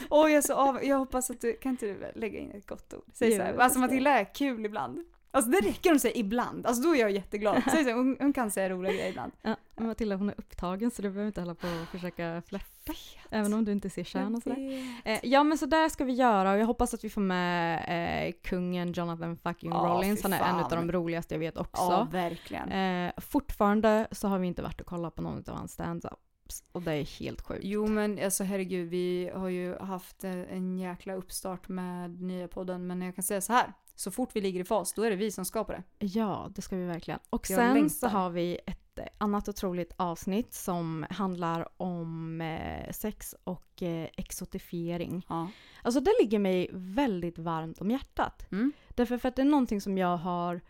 Åh jag är så av, jag hoppas att du, kan inte du lägga in ett gott ord? Säg såhär, alltså. Matilda är kul ibland. Alltså det räcker om du säger ibland, alltså då är jag jätteglad. Säg så, hon, hon kan säga roliga grejer ibland. Ja, men Matilda hon är upptagen så du behöver inte hålla på och försöka flörta. Även om du inte ser kön och sådär. Eh, ja men så där ska vi göra och jag hoppas att vi får med eh, kungen Jonathan fucking Ja, Rollins. Han är en av de roligaste jag vet också. Ja, verkligen. Eh, fortfarande så har vi inte varit och kollat på någon av hans stand-ups och det är helt sjukt. Jo men alltså herregud, vi har ju haft eh, en jäkla uppstart med nya podden men jag kan säga så här. Så fort vi ligger i fas, då är det vi som skapar det. Ja, det ska vi verkligen. Och Jag sen längtar. så har vi ett eh, annat otroligt avsnitt som handlar om eh, sex och exotifiering. Ja. Alltså det ligger mig väldigt varmt om hjärtat. Mm. Därför för att det är någonting som jag har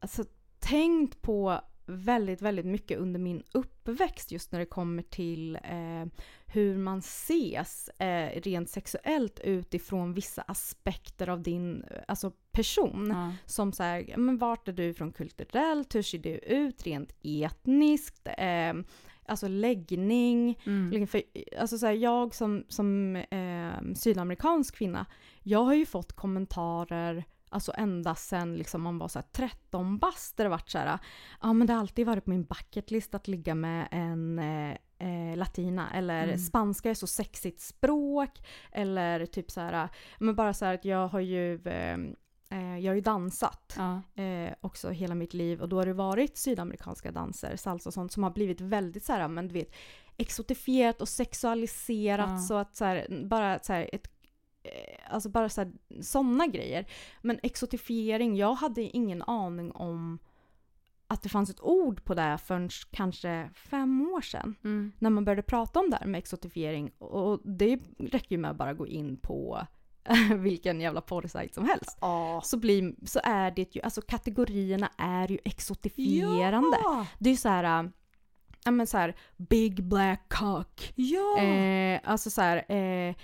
alltså, tänkt på väldigt, väldigt mycket under min uppväxt just när det kommer till eh, hur man ses eh, rent sexuellt utifrån vissa aspekter av din alltså, person. Ja. Som så här, men vart är du ifrån kulturellt? Hur ser du ut rent etniskt? Eh, alltså läggning. Mm. Liksom För, alltså så här, jag som, som eh, sydamerikansk kvinna, jag har ju fått kommentarer Alltså ända sen liksom man var så här 13 bast där det varit så här, ja men det har alltid varit på min bucketlist att ligga med en eh, eh, latina eller Mm. spanska är så sexigt språk eller typ så här, men bara så här att jag har ju eh, eh, jag har ju dansat Ja. eh, också hela mitt liv och då har det varit sydamerikanska danser, salsa och sånt som har blivit väldigt så här, men du vet exotifierat och sexualiserat Ja. så att så här, bara så här, ett Alltså bara så här, sådana grejer. Men exotifiering, jag hade ingen aning om att det fanns ett ord på det förrän kanske fem år sedan. Mm. När man började prata om det här med exotifiering. Och det räcker ju med att bara gå in på vilken jävla porrsajt som helst Ja. så, blir, så är det ju, alltså kategorierna är ju exotifierande. Ja! Det är ju så här, äh, ja men så här, big black cock. Ja! Eh, alltså så här, eh,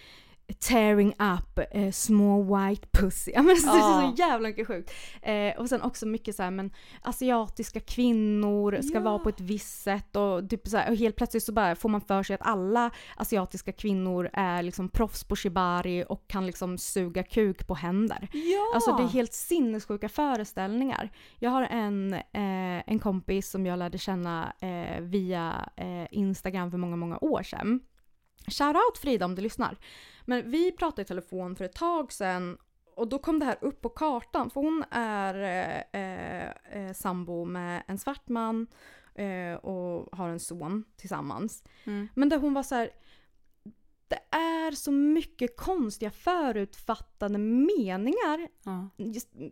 tearing up eh, small white pussy. Ja, men så, det är så jävla mycket sjukt. Eh, och sen också mycket så här, men asiatiska kvinnor ska Ja. vara på ett visst sätt och, typ så här, och helt plötsligt så bara får man för sig att alla asiatiska kvinnor är liksom proffs på shibari och kan liksom suga kuk på händer. ja! Alltså det är helt sinnessjuka föreställningar. Jag har en, eh, en kompis som jag lärde känna eh, via eh, Instagram för många, många år sedan. Shoutout Frida om du lyssnar. Men vi pratade i telefon för ett tag sedan och då kom det här upp på kartan för hon är eh, eh, eh, sambo med en svart man eh, och har en son tillsammans. Mm. Men där hon var så här. Det är så mycket konstiga förutfattade meningar Ja.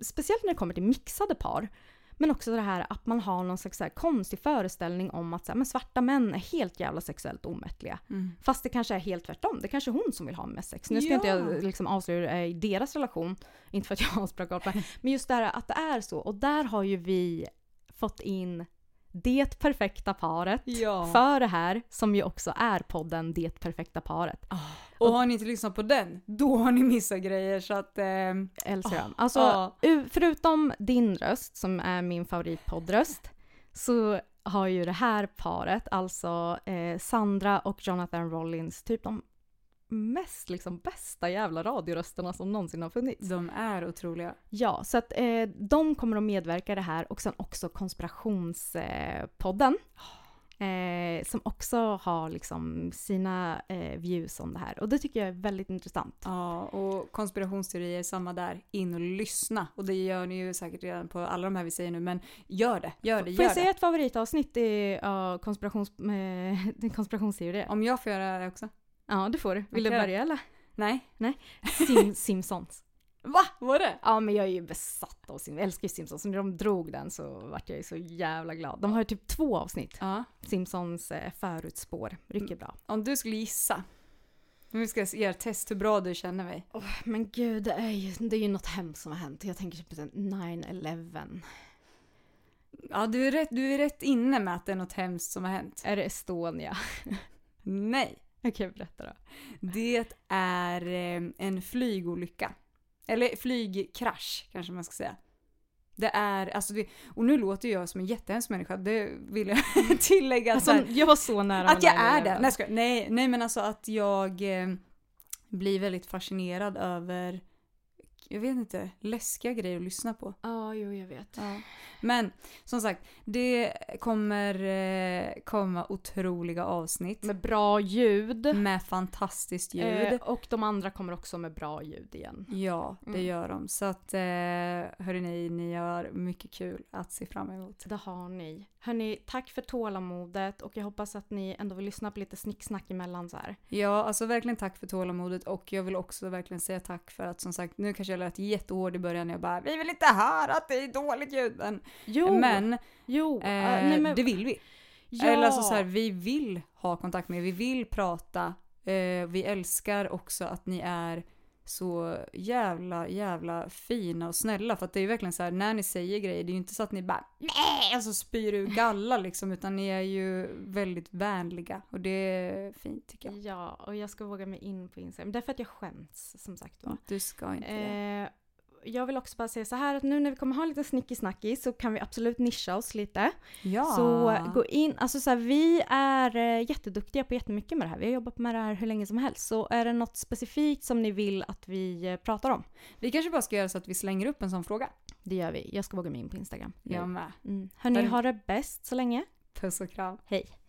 speciellt när det kommer till mixade par. Men också det här att man har någon slags så konstig föreställning om att så här, men svarta män är helt jävla sexuellt omättliga. Mm. Fast det kanske är helt tvärtom. Det kanske är hon som vill ha mest sex. Nu ska inte Ja. jag liksom avslöja hur det är i deras relation. Inte för att jag har asbra koll på det. Men just det här att det är så. Och där har ju vi fått in det perfekta paret Ja. för det här som ju också är podden Det perfekta paret. Och har ni inte lyssnat på den, då har ni missat grejer så att... ehm, Älskar dem. Alltså, u- förutom din röst som är min favoritpoddröst så har ju det här paret, alltså eh, Sandra och Jonathan Rollins, typ de mest liksom bästa jävla radiorösterna som någonsin har funnits. de är otroliga. Ja, så att eh, de kommer att medverka i det här och sen också konspirationspodden. Eh, som också har liksom sina eh, views om det här och det tycker jag är väldigt intressant. Ja, och konspirationsteorier, samma där. In och lyssna. Och det gör ni ju säkert redan på alla de här vi säger nu, men gör det, gör det, Får gör jag säga ett favoritavsnitt i uh, konspirations, uh, konspirationsteorier? Om jag får göra det också? Ja, det får du. Vill du Okej då. börja eller? Nej. Sim, Simpsons. Va? Var det? Ja, men jag är ju besatt av Simpsons. Jag älskar ju Simpsons. Så när de drog den så vart jag ju så jävla glad. De har ju typ två avsnitt. Ja. Simpsons eh, förutspår. Rycker bra. Om du skulle gissa. Nu ska jag göra ett test hur bra du känner mig. Men gud, det är ju, det är ju något hemskt som har hänt. Jag tänker typ på den 9-11. Ja, du är, rätt, du är rätt inne med att det är något hemskt som har hänt. Är det Estonia? Nej. Okej, berätta då. Det är eh, en flygolycka. Eller flygkrasch kanske man ska säga. Det är, alltså det, och nu låter jag som en jättehemsk människa, det vill jag tillägga. Alltså, här, jag var så nära att jag är 9/11. det. Nej, nej men alltså att jag eh, blir väldigt fascinerad över, jag vet inte, läskiga grejer att lyssna på. Ja, jo, jag vet. Ja. Men som sagt, det kommer eh, komma otroliga avsnitt Med bra ljud. med fantastiskt ljud. Eh, och de andra kommer också med bra ljud igen. Ja, det Mm. gör de. Så att, eh, hörrni, ni har mycket kul att se fram emot. Det har ni. Hörni, tack för tålamodet och jag hoppas att ni ändå vill lyssna på lite snicksnack emellan så här. Ja, alltså verkligen tack för tålamodet och jag vill också verkligen säga tack för att som sagt, nu kanske jag lät jättehård i början jag bara vi vill inte höra att det är dåligt ljud. Men, Jo! men jo! eh, nej, men, det vill vi. ja. Eller alltså så här, vi vill ha kontakt med er, vi vill prata. Eh, vi älskar också att ni är så jävla, jävla fina och snälla. För att det är ju verkligen så här, när ni säger grejer, det är ju inte så att ni bara nej, alltså spyr ur galla liksom, utan ni är ju väldigt vänliga. Och det är fint tycker jag. Ja, och jag ska våga mig in på Instagram. Därför att jag skäms, som sagt var. Du ska inte. Eh, jag vill också bara säga så här att nu när vi kommer ha lite snickisnackis så kan vi absolut nischa oss lite. Ja. Så gå in, alltså så här, vi är eh, jätteduktiga på jättemycket med det här. Vi har jobbat med det här hur länge som helst. Så är det något specifikt som ni vill att vi eh, pratar om? Vi kanske bara ska göra så att vi slänger upp en sån fråga. Det gör vi. Jag ska våga mig in på Instagram. Jag med. Mm. Hörni, Hörni. ha det bäst så länge. Puss och kram. Hej.